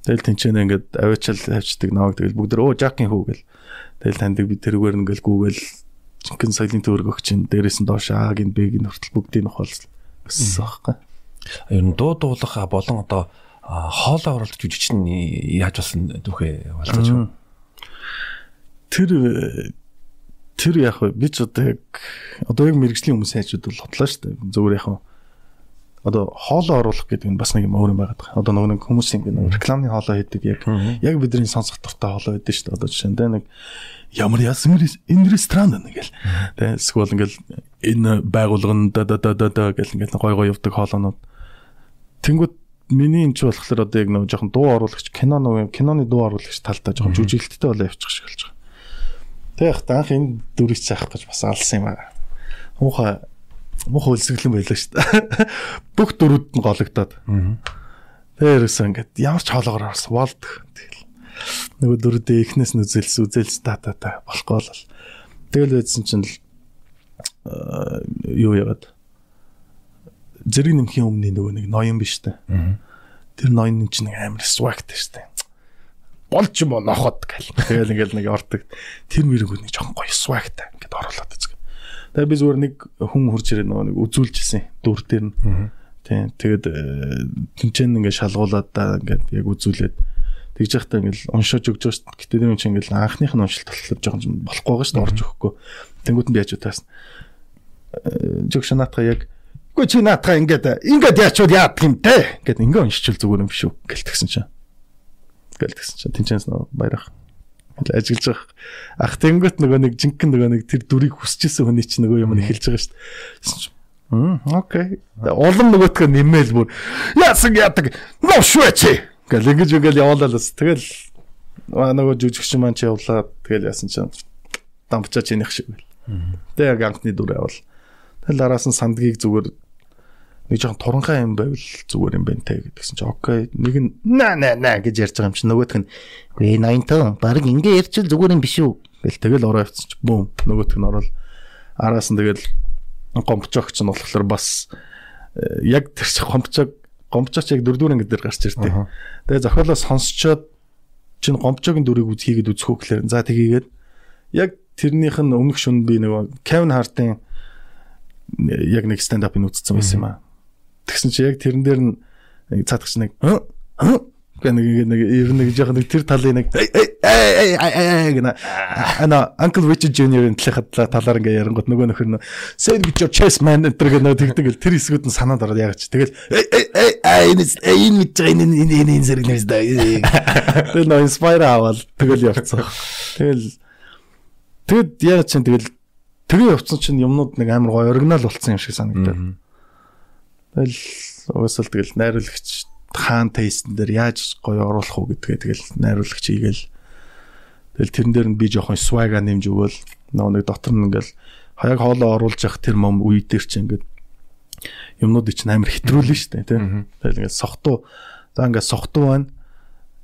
Тэгэл тэнцэнэ ингээд авиачаал тавьчихдаг намайг тэгэл бүгд өө жакийн хүү гэл. Тэгэл таньдаг би тэрүүгээр ингээл гүүгээл жинхэнэ соёлын төвөргөх чинь дээрээс нь доош аагийн бэгийн хүртэл бүгдийг нь хол өссөн байхгүй. Ер нь дуу дуулах болон одоо хоолоо оруулах жүжигч нь яаж болсон түүхээ болтооч. Тэр тэр яг би ч одоо яг одоо яг мэрэгжлийн хүмүүс хайчуд бол хотлоо шүү дээ. Зөвхөн яг одоо хоолоо оруулах гэдэг нь бас нэг юм өөр юм байгаад байгаа. Одоо нэг хүмүүс ингэ рекламны хоолоо хийдэг яг яг бидний сонсох дуртай хоолоо байдаг шүү дээ. Одоо жишээ нь нэг ямар ясмэр энэ ресторан нэгэл. Тэгээ эсвэл ингээл энэ байгууллагын да да да да гэл ингээл гой гой явдаг хоолоонууд Тэнгүүд миний энэ ч болохоор одоо яг нэг жоохон дуу оруулагч кино нэг киноны дуу оруулагч талдаа жоохон жүжиглэлттэй болоо явчих шиг болж байгаа. Тэг яг таах энэ дүрийг цаах гэж бас алсан юм аа. Муухай муухай үлсгэлэн байлаа шүү дээ. Бүх дөрүүд нь гологдоод. Тэрээс ингээд ямар ч хоолоогоор орсон болдог. Тэгэл нөгөө дөрүүдээ эхнээс нь үзэлс үзэлс та та та болохгүй бол. Тэгэл байдсан чинь л юу яагаад зэрэг нэмхийн өмнө нөгөө нэг ноён биш үү? Тэр ноён чинь нэг амар swagтай шүү дээ. Болж юм уу нохот гэл. Тэгэл ингээл нэг ордог. Тэр мэрэгүүд нэг жоохон гоё swagтай ингээд оруулаад үзэг. Тэгээ би зүгээр нэг хүн хурж ирээ нөгөө нэг үзүүлжсэн дүр дээр нь. Тийм. Тэгээд э, тэнцэн ингээд шалгуулад да ингээд яг үзүүлээд тэгж яхтаа ингээл уншиж өгч байгаа шүү. Гэтэ тэр чинь ингээл анхных нь уншилт болохоор жоохон болохгүй байгаа шүү орж өгөхгүй. Тэнгүүт нь би яаж утаас. Жогш наатга яг Үгүй чи наатаа ингээд ингээд яачвал яадаг юм те. Ингээд ингээ уншичвал зүгээр юм биш үү гэлтгсэн чинь. Гэлтгсэн чинь тэнцэнс нөө баярах. Ажиллаж байгаа. Ах тэнгөт нөгөө нэг жинхэнэ нөгөө нэг тэр дүрийг хүсчихсэн хүний чинь нөгөө юм эхэлж байгаа шүү дээ. Хм окей. Улам нөгөөтгөө нэмэл бүр яасан яадаг. Нөө швэчи. Гэл ингэж үгээл явуулаад бас тэгэл нөгөө жүжигч маань ч явлаа. Тэгэл яасан чинь дампчаа чинийх шиг байл. Тэ яг анхны дүр явал. Тэгэл араас нь сандгийг зүгээр нэг жоохон туранхай юм байвал зүгээр юм байна те гэдгсэн чи окей нэг нь на на на гэж ярьж байгаа юм чи. Нөгөөх нь гээ 80 баг ингээ ярьчил зүгээр юм биш үү? гэл тэгэл ороо явцсан чи. Бүүм нөгөөх нь орол араас нь тэгэл гомбчогч нь болохоор бас э, яг тэр чи гомбчог гомбчогч яг дөрдүр ангид дээр гарч ирдээ тэгээ зохиолоо сонсчоод чин гомбчогийн дүрийг үз хийгээд үзэхүү гэхээр за тгийгээд яг тэрнийх нь өмнөх шүн би нөгөө Кевин Хартын яг нэг up-ыг үзсэн байсан юм аа. Тэгсэн чи яг тэрэн дээр нь цаадагч нэг гэх нэг нэг ер нь жоохон нэг тэр талын нэг гэнэ. Ана Uncle Richard Jr-ийн талынхаа талаар ингээ ярангууд нөгөө нөхөр нь say with your chest man гэдэг нэг тэгдэг л тэр хэсгүүд нь санаад ороод яагач тэгэл энэ энэ мэд энэ энэ энэ зэрэг нэмс да тэгэл нөө inspire аваад тэгэл явцсан. Тэгэл тэгэд яа чинь тэгэл тэгээ явцсан чинь юмнууд нэг амар гоё оригинал болцсон юм шиг санагдаад Тэгэл угаасаа л тэгэл найруулагч хаан тейстэн дээр яаж гоё оруулах уу гэдгээ тэгэл найруулагч хийгээл Тэгэл тэрэн дээр нь би жоохон swag-а нэмж өгөөл нөгөө нэг дотор нь ингээл хаяг хоолоо оруулж явах тэр мом үе дээр чи ингээд юмнууд чинь амар хэтрүүлнэ шүү дээ тийм. Тэгэл ингээд сохтуу за ингээд сохтуу байна.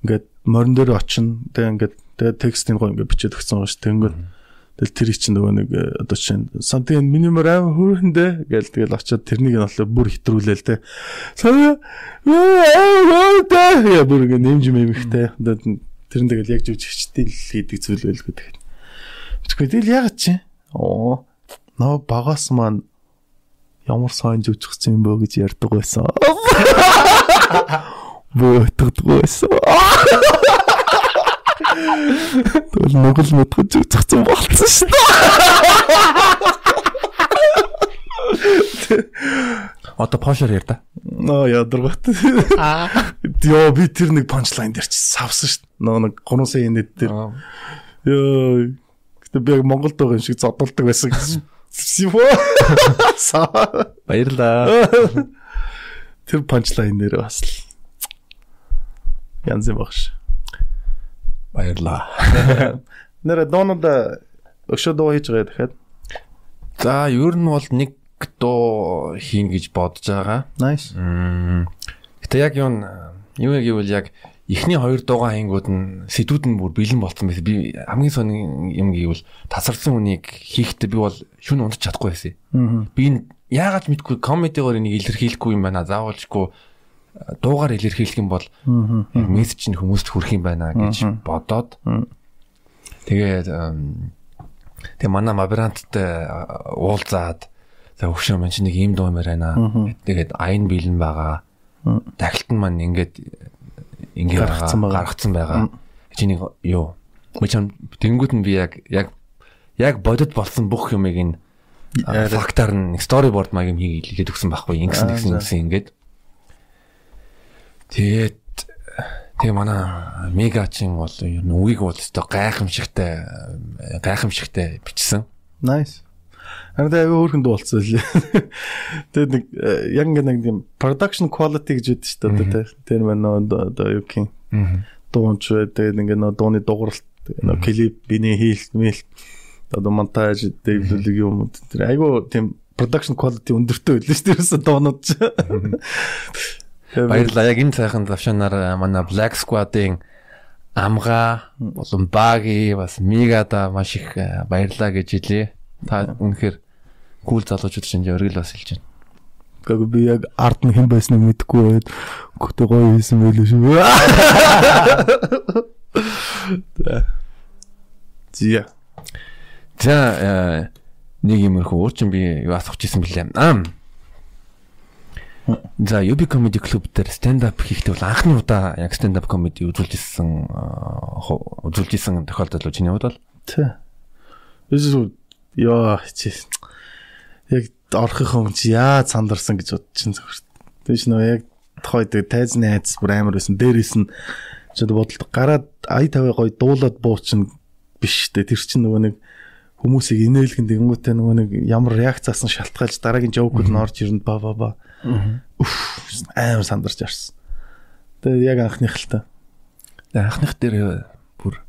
Ингээд морин дээр очино. Тэгээ ингээд тэгээ текстийн гоо ингээд бичээд өгсөн шүү. Тэнгүүд Тэгэл тэр чинь нөгөө нэг э, одоо чинь something minimum аим хөрөндөө гэл тэгэл очиод тэрнийг нь болохоор бүр хэтрүүлээл те. Сая яа бүр ингэ нэмж мэмхтэй. Тэр нь тэгэл яг жүжигчдийн л хийдэг зүйл байл гэдэг. Тэгэхгүй тэгэл ягаад чи? Оо нөө багаас маань ямар сайн жүжигчсэн юм бөө гэж ярьдаг байсан. Бөөтгдөг байсан. Тэгвэл Монгол мэдгэж зөгцсөн болцсон шүү дээ. Одоо пошор яар да. Ноо ядаргат. Йоо би тэр нэг панчлайн дээр чи савсан шүү дээ. Нөө нэг 3 сая нэт дээр. Йоо. Гэтэ би Монголд байгаа юм шиг зодолдог байсан гэсэн. Баярлаа. Тэр панчлайн дээр бас янз юм багш. Баярлаа. Нэр доонод өшөө дуу хийж байгаа дахиад. За, ер нь бол нэг дуу хийн гэж бодож байгаа. Nice. Гэтэ яг юу юу гэвэл яг эхний хоёр дуугаа хийнгүүд нь сэдвүүд нь бүр бэлэн болсон байсан. Би хамгийн сонин юм гэвэл тасарсан үнийг хийхдээ би бол шүн унтж чадахгүй байсан. Би энэ яагаад мэдгүй комедигаар энийг илэрхийлэхгүй юм байна. Заавалжгүй дуугаар илэрхийлэх юм бол мессеж нь хүмүүст хүрэх юм байна гэж бодоод. Тэгээд тэгээ манай мабранттай уулзаад за өгшөө мэн чи нэг ийм дуу юмэр байна. Тэгээд айн бэлэн байгаа. Тахилтан маань ингээд ингээд гаргацсан байгаа. Чи нэг юу мөчөн тэнгууд нь би яг яг яг бодит болсон бүх юмыг ин фактаар нь storyboard маяг юм хийгээд өгсөн байхгүй. Ингэсэн тэгсэн ингэсэн ингээд Тэгээд тэгээ манай мегачин бол ер нь үгийг бол өстой гайхамшигтай гайхамшигтай бичсэн. Nice. Харин тэгээ өөрхөн дуулсан лээ. Тэгээд нэг э, яг ингэ нэг тийм production quality гэж үүдэж шүү дээ. Тэр манай одоо юу гэх юм. Дуунч тэгээд ингэ нөө дууны дууралт нөө клип биний хийлт мэлт одоо монтаж дэвлэг юм. Тэр айгу тийм production quality өндөртэй байлээ шүү дээ. Дуунууд ч. Баярлалаа. Яг энэ цайхан завшаанаар манай Black Squad-ын амга болон баги бас мигада маш их баярлаа гэж хэлье. Та үнэхээр кул залуучууд шинж өргөл бас хэлж байна. Гэхдээ би яг ард нь хэн байсныг мэдэхгүй байд. Гэхдээ гоё хийсэн байлээ шүү. Зя. За нэг юмрхүү уучин би юу асуух гэсэн бэлээ. Аа За UB Comedy Club дээр stand up хийхдээ бол анхны удаа яг stand up comedy үзүүлж ирсэн үзүүлж ирсэн тохиолдол чиний хувьд бол тий. Эсвэл яа чи яг орхих юм чи яа цандарсан гэж бодчихсон зөвхөн. Тэгэж нөө яг тохойд тайзны айц бүр амар байсан. Дээрээс нь чи бодолт гараад ая тавиа гой дуулаад буучин биш дээ. Тэр чинь нөгөө нэг хүмүүсийг инээлгэн дэнгүүтээ нөгөө нэг ямар реакцаасан шалтгаалж дараагийн жоокуд нь орж ирнэ ба ба ба. Үф амар сандарч ярсан. Тэгээ яг анхных л та. Анхных дээр бүр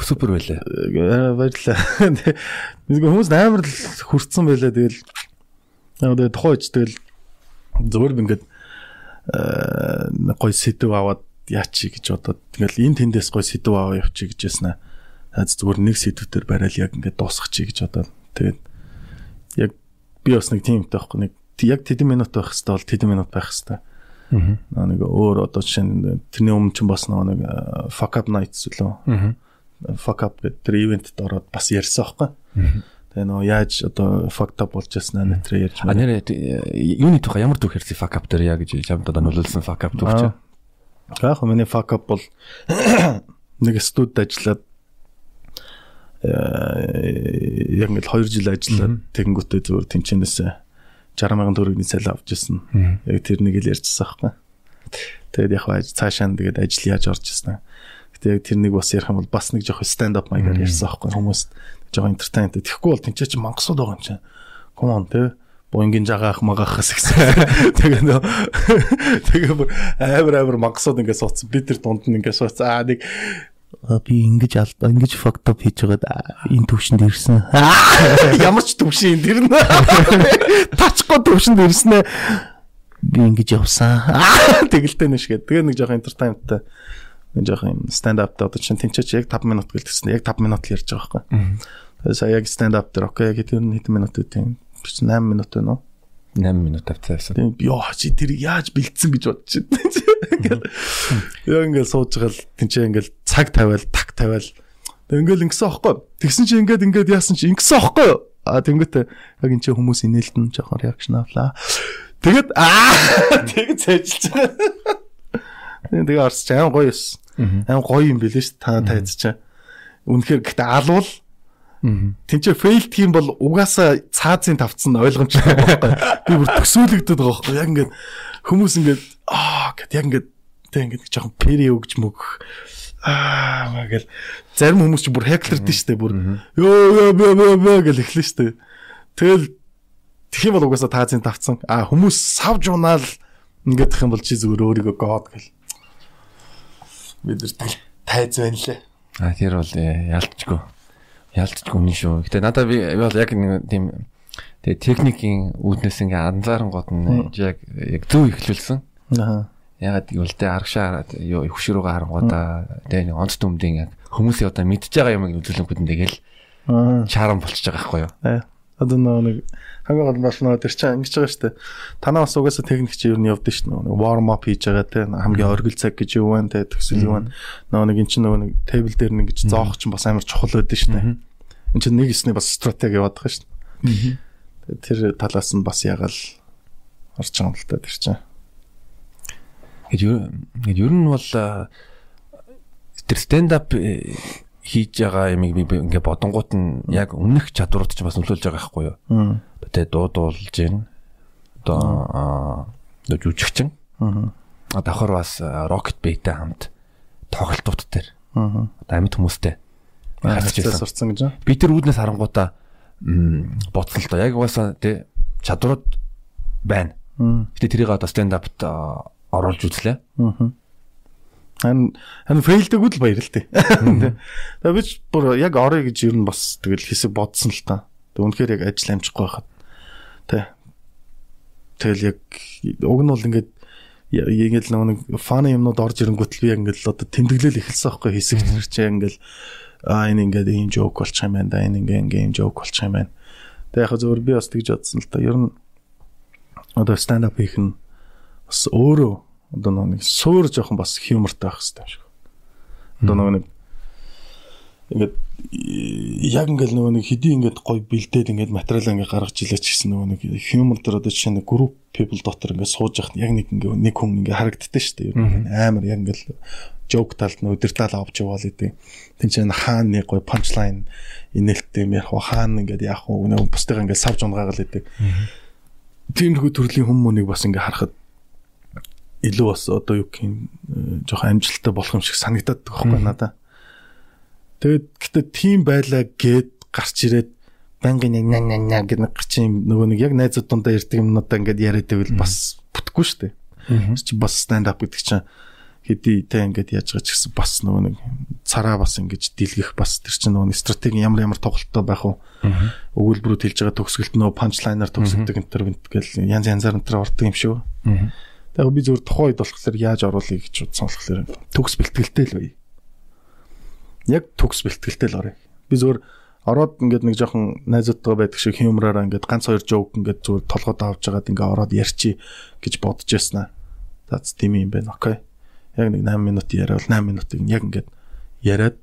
супер байлаа. Э, баярлалаа. Тэгээ хүмүүс амар л хүрцэн байлаа тэгэл. Тэгээ тухайч тэгэл зөвөр би ингээд гой сэдв аваад яачи гэж бодоод тэгэл энэ тэндээс гой сэдв аваа явчих гэж яснаа. Зүгээр нэг сэдвээр барайл яг ингээд дуусгах чи гэж бодоод тэгээд яг би бас нэг тиймтэй байхгүй нэг яг тэдэн минут байх хэвээр бол тэдэн минут байх хэвээр. Аа. Нэг өөр одоо жишээ тэрний өмнө ч бас нэг fuck up nights үлээ. Аа. Fuck up гэдэг тэр ивентэд ороод бас ярьсан байхгүй. Аа. Тэгээ нөө яаж одоо fucked up болж яснаа нэтрээ ярьж байна. А нэрээ юуны тухай ямар түүх ярьсан fuck up дээр яа гэж чамд одоо нөлөөлсөн fuck up түүх чи. Яг миний fuck up бол нэг студид ажиллаад яг ингээл 2 жил ажиллаад тэгэнгүүтээ зүгээр тэнчэнээсээ 60 мянган төгрөгийн цалин авч ирсэн. Яг тэр нэг л ярьчихсан байхгүй. Тэгээд яг хаа цаашаа тэгээд ажил яаж орж ирсэн. Гэтэ яг тэр нэг бас ярих юм бол бас нэг жоох stand up маягаар ярьсан байхгүй. Хүмүүс жоох entertainment. Тэгэхгүй бол тэнцээ чи мангасууд байгаа юм чинь. Come on тэ бонгийн жагаах магаахаас гэсэн. Тэгээ нөө тэгээ амар амар мангасууд ингээд суудсан. Би тэр дунд нь ингээд суудсан. Аа нэг би ингэж алдаа ингэж fucked up хийж байгаа энэ төвшөнд ирсэн. Ямар ч төвшин тэр нь. Тачгүй төвшөнд ирсэн ээ. Би ингэж явсан. Тэгэлтэй нэш гэдэг. Тэгээ нэг жоохон entertainmentтай нэг жоохон stand up дээр одоо чинь тэнцээч яг 5 минут гэлтсэн. Яг 5 минут л ярьж байгаа байхгүй. Тэгэхээр яг stand up дээр окей яг тэр хэдэн минут үү тийм 8 минут байна уу? 8 минут тавцаасан. Тийм ёо чи тэр яаж бэлдсэн гэж бодож байна. Яа ингээл сууж байгаа л тэнцээ ингээл цаг тавиал так тавиал ингээл ингэсэн аахгүй. Тэгсэн чи ингээд ингээд яасан чи ингэсэн аахгүй. А тэнгүүтээ яг энэ чи хүмүүс инээлтэн жоохон реакшн авлаа. Тэгээд аа тэг цайжилж байгаа. Тэгээ орсч аим гоё юус. Аим гоё юм билээ ш та тайз чаа. Үнэхээр гэхдээ алвал Тинчээ фейлт юм бол угаасаа цаазын тавцсан ойлгомжтой байхгүй. Би бүр төсөөлөгдөд байгаа байхгүй. Яг ингээд хүмүүс ингээд аа гэт яг ингээд тэг ингээд жоохон пери өгж мөгөх аа магээл зарим хүмүүс ч бүр хеклэрдэн штэ бүр ёо ёо ёо ёо гэл эхлэн штэ. Тэгэл тэх юм бол угаасаа таазын тавцсан. Аа хүмүүс савж унаал ингээд их юм бол чи зүгээр өөрийгөө god гэл. Бид нар тайз байна лээ. А тэр бол э, Ялцчгүй үнэн шүү. Гэтэ надад би бол яг нэг тийм тэгээ техникийн үүднээс ингээ анзаарангууд нь яг яг зөв ихлүүлсэн. Аа. Ягаад гэвэл тэ аргашаа юу их хөшрөөгөө харангуудаа тэ нэг онц дүмдийн яг хүмүүсийн одоо мэдж байгаа юм үзүүлэнгүүд нь тэгэл чарам болчихж байгаа байхгүй юу. Аа. Одоо нэг хамгийн гол бас нөө тэр чинь ингэж байгаа шүү дээ. Танаа бас угаасаа техник чи юу нь явдсан шүү дээ. Warm up хийж байгаа те хамгийн оргил цаг гэж юу вэ те төгсөл юу вэ. Нөө нэг эн чинь нөгөө нэг тейбл дээр нэг гэж зоох чинь бас амар чухал байдсан шүү дээ. Эн чинь нэг эсний бас стратеги яваад байгаа шүү дээ. Тэр талаас нь бас ягаал орж байгаа юм л та тэр чинь. Гэт ер нь бол тэр stand up э, хийж байгаа юм би ингээ бодонгууд нь яг өмнөх чадварууд ч бас нөлөөлж байгаа байхгүй юу. Тэгээ дуудуулж гин. Одоо жүжигчин. Аа. Давхар бас Rocket Bay-тэй хамт тоглолтууд дээр. Аа. Амьд хүмүүстэй харьцаж байсан сурцсан гэж. Би тэр үүднээс харангуудаа боцсон л доо. Яг угаасаа тий чадварууд байна. Гэтэ тэрийг одоо stand up-т оруулж үзлээ. Аа Харин харин фейлдэггүй л баяр л тээ. Тэгээ би ч бүр яг орё гэж ер нь бас тэгэл хэсэг бодсон л та. Тэг үнэхээр яг ажил амжихгүй байхад. Тэ. Тэгэл яг уг нь бол ингээд л нэг фаны юмнууд орж ирэнгүүт л би ингээд л одоо тэмдэглэл эхэлсэн байхгүй хэсэг тэр чи ингээд аа энэ ингээд ийм жоок болчих юм байна да энэ ингээд ингээд ийм жоок болчих юм байна. Тэг яг зөвөр би бас тэгж бодсон л та. Ер нь одоо stand up хийх нь бас өөрөө одоо нэг суур жоохон бас хьюмортай байх хэрэгтэй юм шиг. Одоо нэг ингээд яг ингээл нөгөө нэг хэдий ингээд гой бэлдээд ингээд материал ингээд гаргаж илээч гэсэн нөгөө нэг хьюмор дээр одоо жишээ нь group people дотор ингээд сууж яхад яг нэг ингээд нэг хүн ингээд харагддаг шүү дээ. Амар яг ингээл joke талд нь өдөртөл авч яваал гэдэг. Тин чинь хаана нэг гой punchline инээлттэй ярих хаана ингээд яах вэ? Нөгөө бусдыг ингээд савж унгаагаал гэдэг. Тиймэрхүү төрлийн хүмүүнийг бас ингээд харахад илүү бас одоо юу гэх юм жоохон амжилттай болох юм шиг санагдаад байгаа байхгүй надаа. Тэгээд гэтээ тийм байлаа гэд гарч ирээд бангийн яг наа наа гэдэг нэг гарч юм нөгөө нэг яг найзууд дундаа ярьдаг юмнуудаа ингээд яриад байвал бас бүтэхгүй шүү дээ. Чи бас stand up гэдэг чинь хэдий тэ ингээд яаж байгаа ч гэсэн бас нөгөө нэг цараа бас ингэж дэлгэх бас тэр чинь нөгөө стратеги ямар ямар тоглолттой байх уу өгүүлбэрүүд хэлж байгаа төгсгөлт нөгөө панчлайнаар төгсгдөг энэ төр гэл янз янзаар энэ төр ордог юм шүү. Тэгээ би зөвхөн тухайн үед болохоор яаж оруулъя гэж бодсон болохоор төгс бэлтгэлтэй л бай. Яг төгс бэлтгэлтэй л орё. Би зөвхөн ороод ингээд нэг жоохон найзуудтайгаа байдаг шиг хьюмраараа ингээд ганц хоёр жоок ингээд зүгээр толгойд авч жагаад ингээд ороод ярьчи гэж бодож яснаа. That's тийм юм байна. Окей. Яг нэг 8 минут яриад 8 минутыг яг ингээд яриад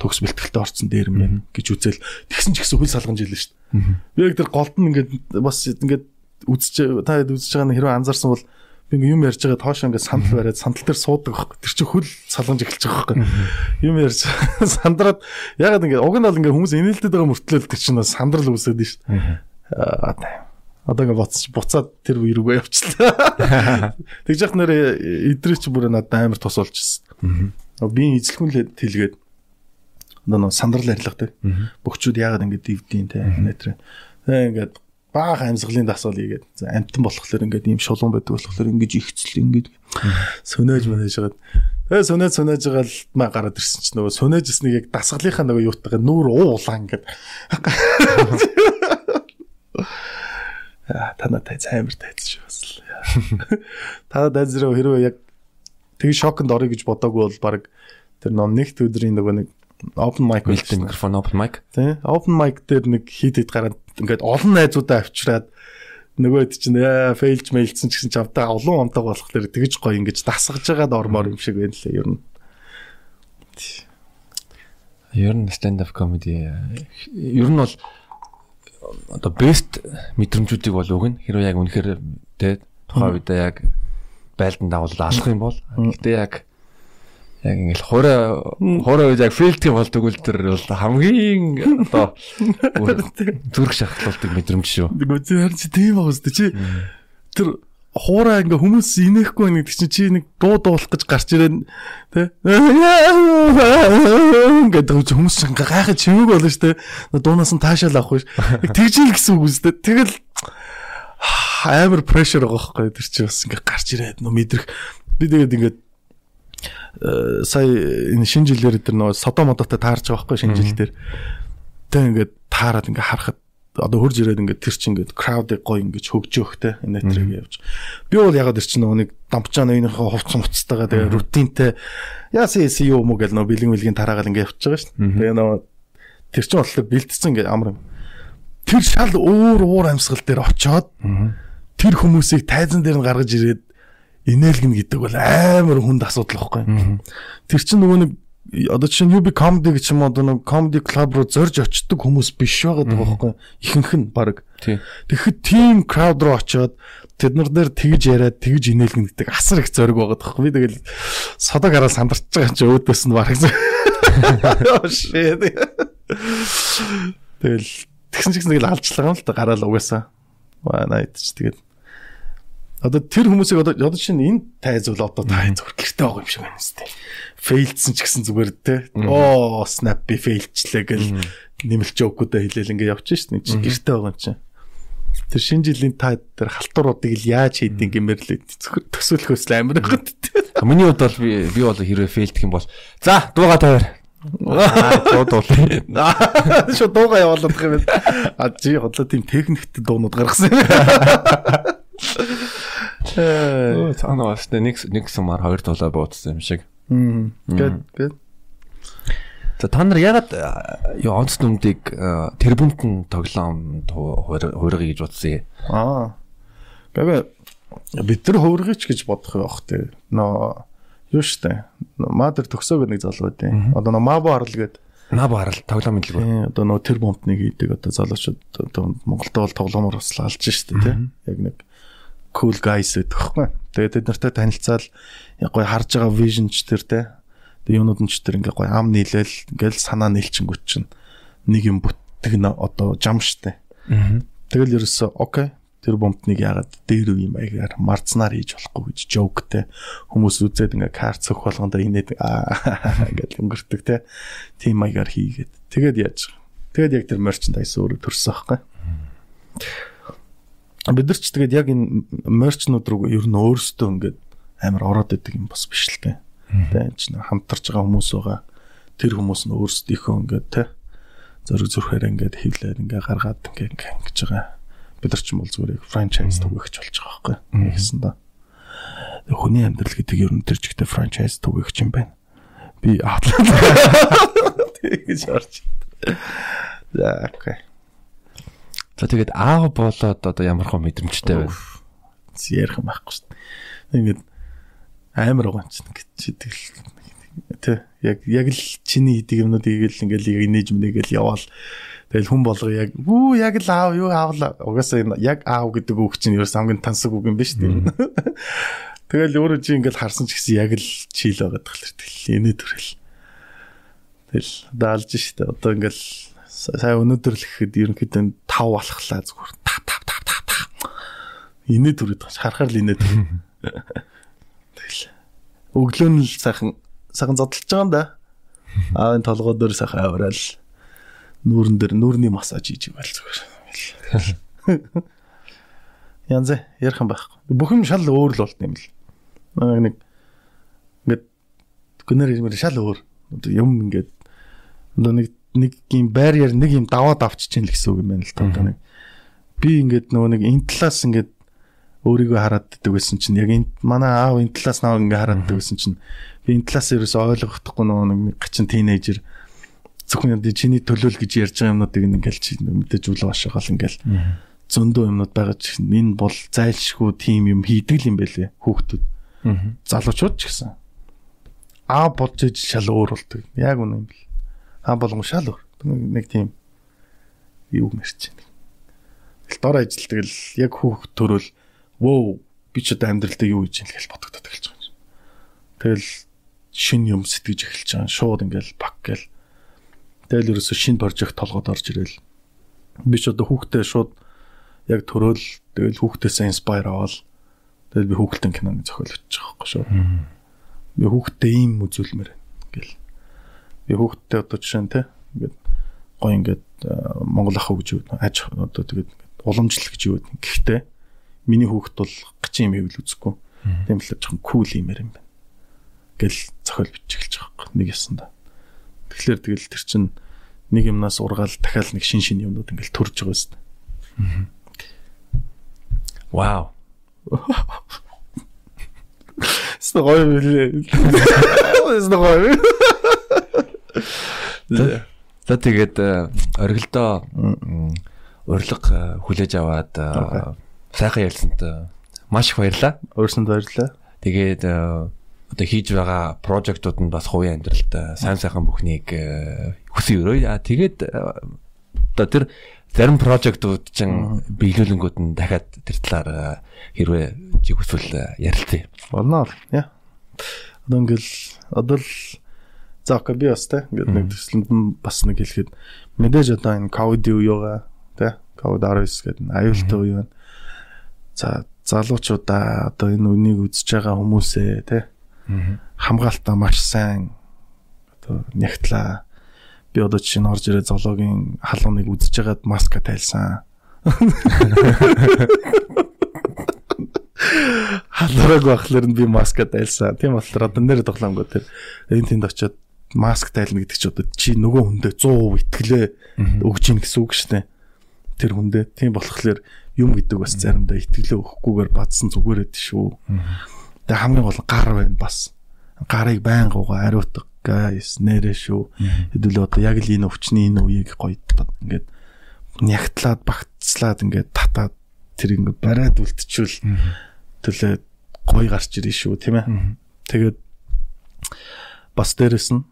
төгс бэлтгэлтэй орцсон дээр юм байна гэж үзэл тэгсэн ч гэсэн хөл салгамж илэн шүү дээ. Би яг тэр голд нь ингээд бас ингээд үзэж та үзэж байгаа нь хэрвээ анзаарсан бол би юм ярьж байгаа тоошоо ингээд сандал бариад сандал дээр суудаг байхгүй. Тэр чинь хөл салгамж эхэлж байгаа байхгүй. Юм ярьж сандраад ягаад ингээд уг нь бол ингээд хүмүүс инээлдэд байгаа мөртлөө тэр чинь сандрал үүсээд нь шүү. Одоо ингээд буцаж буцаад тэр үе рүүгээ явчлаа. Тэгж яхад нэр эдрээ чи бүр надад амар тус болчихсон. Би эзлэхүн тэлгээд одоо сандрал арилгадаг. Бөхчүүд ягаад ингээд дивдийн те нэтэр. Тэгээ ингээд баах амьсгалын дасгал ийгээд амтан болохоор ингээд ийм шулуун байдаг болохоор ингэж ихцэл ингээд сөнөөж мөнөж жагаад Э сүнэж сүнэж байгаа л маа гараад ирсэн чинь нөгөө сүнэж ирснийг яг дасгалынхаа нөгөө юутайгаа нүүр уулаа ингээд. Аа танаа тай амар шүү бас л. Танаа дайзраа хэрвээ яг тэг шоконд орё гэж бодоогүй бол баг тэр ном нэгт өдрийн нөгөө нэг open mic үлдсэн микрофон open mic. Тий. Open mic дээр нэг хийдэд гараад ингээд олон найзуудаа авчираад нөгөөд чинь яа фейлж мэйлцсэн ч гэсэн ч автаа олон амтаг болохоор тэгж гоё ингэж дасгаж байгаад ормоор юм шиг байна лээ ер нь. Ер нь stand up comedy ер нь бол одоо best мэдрэмжүүдийг бол өгнө. Хэрвээ яг үнэхээр тэ тухайн үедээ яг байлдан дагуул алах юм бол гэтээ яг яг ингээл хураа хураа үед яг филдгийн бол тэгвэл тэр бол хамгийн одоо зүрх шахалтуулдаг мэдрэмж шүү. Тэгвэл харин чи тийм байгаа үстэй чи. Тэр хуураа ингээ хүмүүс инехгүй нэг чинь чи нэг дуу дуулах гэж гарч ирэн тэ? ингээд хүмүүс ингээ гайхаж чимэг болно штэ дуунаас нь таашаал авах биш. Тэгжил гэсэн үг үстэй тэгэл амар прешэр байгаа байхгүй тэр чи бас ингээ гарч ирээд нөө мэдрэх. Би тэгээд ингээд Э, сая энэ шинэ жилээр тэр нөгөө содо модотой таарч байгаа байхгүй шинэ жил дээр. Тэг ингээд таарад ингээд харахад одоо хурж ирээд ингээд тэр чинь ингээд crowd-ыг гой ингээд хөгжөөх те энэ нэтрийг явж. Би бол ягаад тэр чинь нөгөө нэг дампчаа нөөнийхөө хувцс муцтайгаа тэгээ рутинтэй яасан CEO юм уу гэл нөгөө бэлэн бэлгийн тараагаал ингээд явж байгаа шүү. Тэгээ нөгөө тэр чинь болохоор бэлтцсэн ингээд амар юм. Тэр шал өөр уур амьсгал дээр очоод тэр хүмүүсийг тайзан дээр нь гаргаж ирээд инээлгэн гэдэг бол амар хүнд асуудал واخгүй. Тэр чинь нөгөө нэг одоо чинь UB comedy гэж юм одоо нэг comedy club руу зорж очдог хүмүүс биш байгаад байгаа байхгүй ихэнх нь баг. Тэгэхэд team crowd руу очиод тэд нар дээр тэгж яриад тэгж инээлгэн гэдэг асар их зориг байгаад байхгүй. Би тэгэл содог хараа сандарч байгаа чи өөдөөс нь баг. Тэгэл тэгсэн ч гэсэн тэгэл алжлаа юм л да гараал угаасаа. Ваа найт ч тэгэл Одоо тэр хүмүүсийг одоо одоо чинь энэ тайз бол одоо та зүгээр гэрте байгаа юм шиг байна үстэй. Фейлдсэн ч гэсэн зүгээр те. Оо snap би фейлчлээ гэл нэмэлт жоокуудаа хэлээл ингээ явчихсан шүү дээ. Чи гэрте байгаа юм чинь. Тэр шинэ жилийн та тэр халтуруудыг л яаж хийдин гэмээр л зөвхөн төсөөлөхөөс л амар байгаад. Миний хувьд бол би би бол хэрвээ фейлдэх юм бол за дууга тавиар. Аа дуу. Шо дууга явуулах юм байна. А чи хотлоо тийм техникт дуунууд гаргасан. Цаана бас нэг нэг сумаар хоёр тулаа буудсан юм шиг. Гэт гэт. За та нар ягаад юу онц дүмдийг тэрбумтэн тоглоом хуургая гэж бодсон юм? Аа. Гэвэ бид нар хуургаяч гэж бодох байх те. Нөө юу штэ. Мадер төгсөө гэдэг нэг залуу байдیں۔ Одоо нөө Мабо харал гэдэг Набо харал тоглоом мэдлэг. Одоо нөө тэр бомбныг хийдэг одоо залуучууд одоо Монголд бол тоглоомор бас алж штэ тий. Яг нэг cool guys гэдэг хэвхэв. Тэгээд тэд нартай танилцаал гой харж байгаа vision ч тэр те. Тэгээд юунууд нь ч тэр ингээ гой ам нийлээл ингээл санаа нийлчингүүт чинь нэг юм бүттэг одоо жам штэ. Тэгэл ерөөсө окей тэр бомбтныг яагаад дээр үе юм аягаар марцнаар хийж болохгүй гэж жооктэй хүмүүс үзээд ингээ карт цөх болгондоо инээд ингээд өнгөртөг те тим аягаар хийгээд тэгээд яаж тэгээд яг тэр мерчендайс өөрөө төрсөн аахгүй бид нар ч тэгээд яг энэ мерчнууд руу ер нь өөрсдөө ингээд амар ороод идэг юм бас биш л дээ. Тэ чинь хамтарч байгаа хүмүүс байгаа. Тэр хүмүүс нь өөрсдийнхөө ингээд тэ зөрөг зүрхээр ингээд хөвлөөр ингээд гаргаад ингээд ингэж байгаа. Бид нар ч юм бол зүгээр франчайз түгээгч болж байгаа байхгүй. Тэгсэн да. Хүний амьдрал гэдэг ер нь тэр чигтээ франчайз түгээгч юм байна. Би аадлаа. Тэгэж орч. За окей. За тэгээд аав болоод одоо ямар хөө мэдрэмжтэй байна. Ярих юм байхгүй шүү дээ. Ингээд амар чинь гэж тэгэл тий яг яг л чиний хийдэг юмнуудыг л ингээл яг инээж мэнэгээл яваал. Тэгэл хүн болго яг үү яг л аав юу аавла угаасаа яг аав гэдэг үг чинь ерөөс хамгийн тансаг үг юм биш үү? Тэгэл өөрөө чи ингээл харсан ч гэсэн яг л чийл байгаад тахлаа тэгэл инээ төрөл. Тэгэл даалж штэ. Одоо ингээл сая өнөөдөр л гэхэд ерөнхийдөө 5 болохлаа зүгээр та та та та та. Инээ дүрээд байгаа. Харахаар л инээ дүр. Тэгэл. Өглөө нь л сайхан сайхан зодтолж байгаа юм да. Аа энэ толгой дээр сайхан авраал нүүрэн дээр нүүрний массаж хийж байл зүгээр. Янз ярих юм байхгүй. Бүх юм шал өөр л болт юм л. Нэг ингээд Гүнээр юм шал өөр. Юм ингээд одоо нэг нэг юм барьер нэг юм даваад авчиж чинь л гэсэн үг юм байна л та. Нэг би ингээд нөгөө нэг энэ талаас ингээд өөрийгөө хараад ддэг байсан чинь яг энэ манай аав энэ талаас наваа ингээд хараад ддэг байсан чинь би энэ талаас ерөөсө ойлгохдохгүй нөгөө нэг гачин тийнейжер зөвхөн чиний төлөөл гэж ярьж байгаа юмнуудыг ингээл чи мэдээж үл башгаал ингээл зөндөө юмнууд байгаа ч энэ бол зайлшгүй тим юм хийдэг юм байлээ хүүхдүүд. Залуучууд ч гэсэн. Аа болж иж шал өөр болдог. Яг үнэ юм бэл аа болгон шал өөр нэг тийм юу мэрч байна Тэгэл дор ажилтдаг л яг хүүхд төрөл вөө би ч одоо амьдралдаа юу хийж ийм л бодогдоод эхэлж байгаа юм. Тэгэл шин юм сэтгэж эхэлж байгаа. Шууд ингээл пак гэл. Тэгэл ерөөсө шин прожект толгойд орж ирэл. Би ч одоо хүүхдээ шууд яг төрөөл тэгэл хүүхдээсээ инспайр аваад тэгэл би хүүхэлтэн киноны зохиол байгаа байхгүй шүү. Би хүүхдээ ийм үзүүлмээр гэл. Би хүүхдээ одоо жишээ нь те ингээд гой ингээд Монгол ах уу гэж юу аж одоо тэгээд уламжлал гэж юу. Гэхдээ миний хүүхэд бол гачин юм хэвэл үзэхгүй. Тийм л жоохон кул юмэр юм байна. Гэл зохиол бичих эхэлж байгаа юм. Нэг ясанда. Тэгэхээр тэгэл тэр чин нэг юмнаас ургаал дахиад нэг шин шин юмнууд ингээл төрж байгаа юм. Вау. Стогой билээ. Стогой. За тэгээд э, оргилдоо урилга хүлээж аваад сайхан ярьсанд маш их баярлаа. Өөрсөнд баярлаа. Тэгээд одоо хийж байгаа прожектууд нь бас хувийн амьдралд сайн сайхан бүхнийг хүсэн өрөө. Аа тэгээд одоо тэр зарим прожектууд чинь биелүүлэнгүүд нь дахиад тэр талаар хэрвээ чи хүсвэл ярилцъя. Болно. Яа. Одоо ингээл одоо л за окей би бас те ингээд нэг төсөлд бас нэг хэлэхэд мэдээж одоо энэ ковид юу юугаа те ковид 19 гэдэг аюултай үе байна. За залуучуудаа одоо энэ үнийг үзэж байгаа хүмүүсээ те хамгаалтаа маш сайн одоо нягтлаа. Би одоо чинь орж ирээ зоологийн халууныг үзэж байгаад маска тайлсан. халуураг бахлаар нь би маска тайлсан. Тийм болохоор одоо нэр тоглоомгоо тэр энэ тэнд очиод маск тайлна гэдэг чи одоо чи нөгөө хүндээ 100% итгэлээ өгч ийн гэсэн үг шүү дээ тэр хүндээ. Тийм болохоор юм гэдэг бас заримдаа итгэлээ өгөхгүйгээр бадсан зүгээр эд шүү. Тэгээ хамгийн гол гар байна бас. Гарыг байнга угаа ариутга гайс нэрэ шүү. Хэдүүл одоо яг л энэ өвчний энэ үеийг гоё ингээд нягтлаад багтцлаад ингээд татаад тэр ингээд бариад үлдчихвэл төлөө гоё гарч ирэн шүү тийм ээ. Тэгээд бас дээрэс нь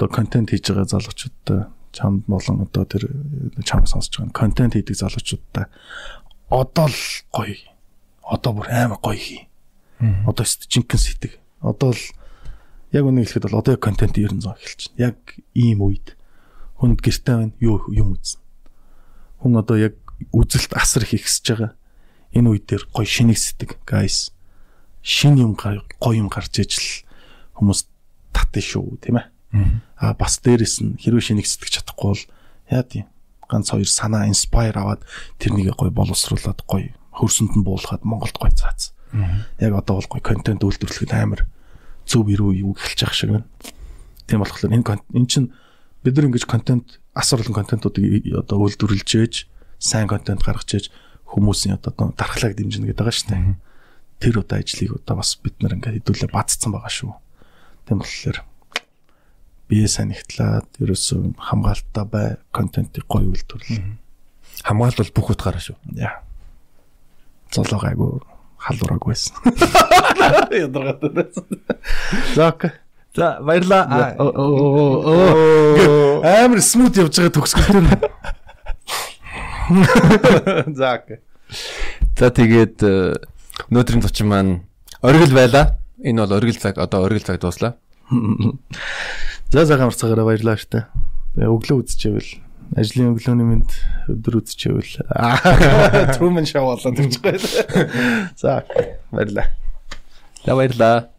одоо контент хийж байгаа залуучуудтай чамд болон одоо тэр чам сонсож байгаа контент хийдэг залуучуудаа одоо л гоё. Одоо бүр амар гоё хий. Одоо жинкэн сэтг. Одоо л яг үнийг хэлэхэд бол одоо контент 900 эхэлж байна. Яг ийм үед хүнд гэртээ байна юу юм үзнэ. Хүн одоо яг үзэлт асар их ихсэж байгаа. Энэ үед дээр гоё шинийг сэтг guys. Шин юм гоё юм гарч ижил хүмүүс татна шүү тийм ээ. Аа бас дээрэс нь хэрвээ шинийг сэтгэж чадахгүй бол яа тийм ганц хоёр санаа инспайр аваад тэрнийг гоё боловсруулад гоё хөрсөнд нь буулгаад Монголд гоё цаац. Яг одоо бол гоё контент үйлдвэрлэхэд амар зөв ирүү юу эхэлж явах шиг байна. Тийм болохоор энэ энэ чинь бид нар ингэж контент асар олон контентуудыг одоо үйлдвэрлэж ээж сайн контент гаргаж ээж хүмүүсийн одоо дархлааг дэмжинэ гэдэг байгаа шүү дээ. Тэр одоо ажлыг одоо бас бид нар ингээд хэдүүлээ бацсан байгаа шүү. Тийм болохоор бие санигтлаад ерөөсөө хамгаалттай бай контентыг гоё үйлдвэрлэл. Хамгаалт бол бүх утгаараа шүү. Яа. Золоогайгүй халуураг байсан. Ядаргатай байсан. За окей. За баярлаа. Амар смут явж байгаа төгсгөл төр. За тэгээд өнөөдрийн зочин маань оргил байла. Энэ бол оргил цаг одоо оргил цаг дууслаа. За сайхан марцаагаараа баярлалаа штэ. Өглөө үзчихвэл ажлын өглөөний мэнд өдөр үзчихвэл Truman Show болоод ирчихгүй. За баярлалаа. За баярлалаа.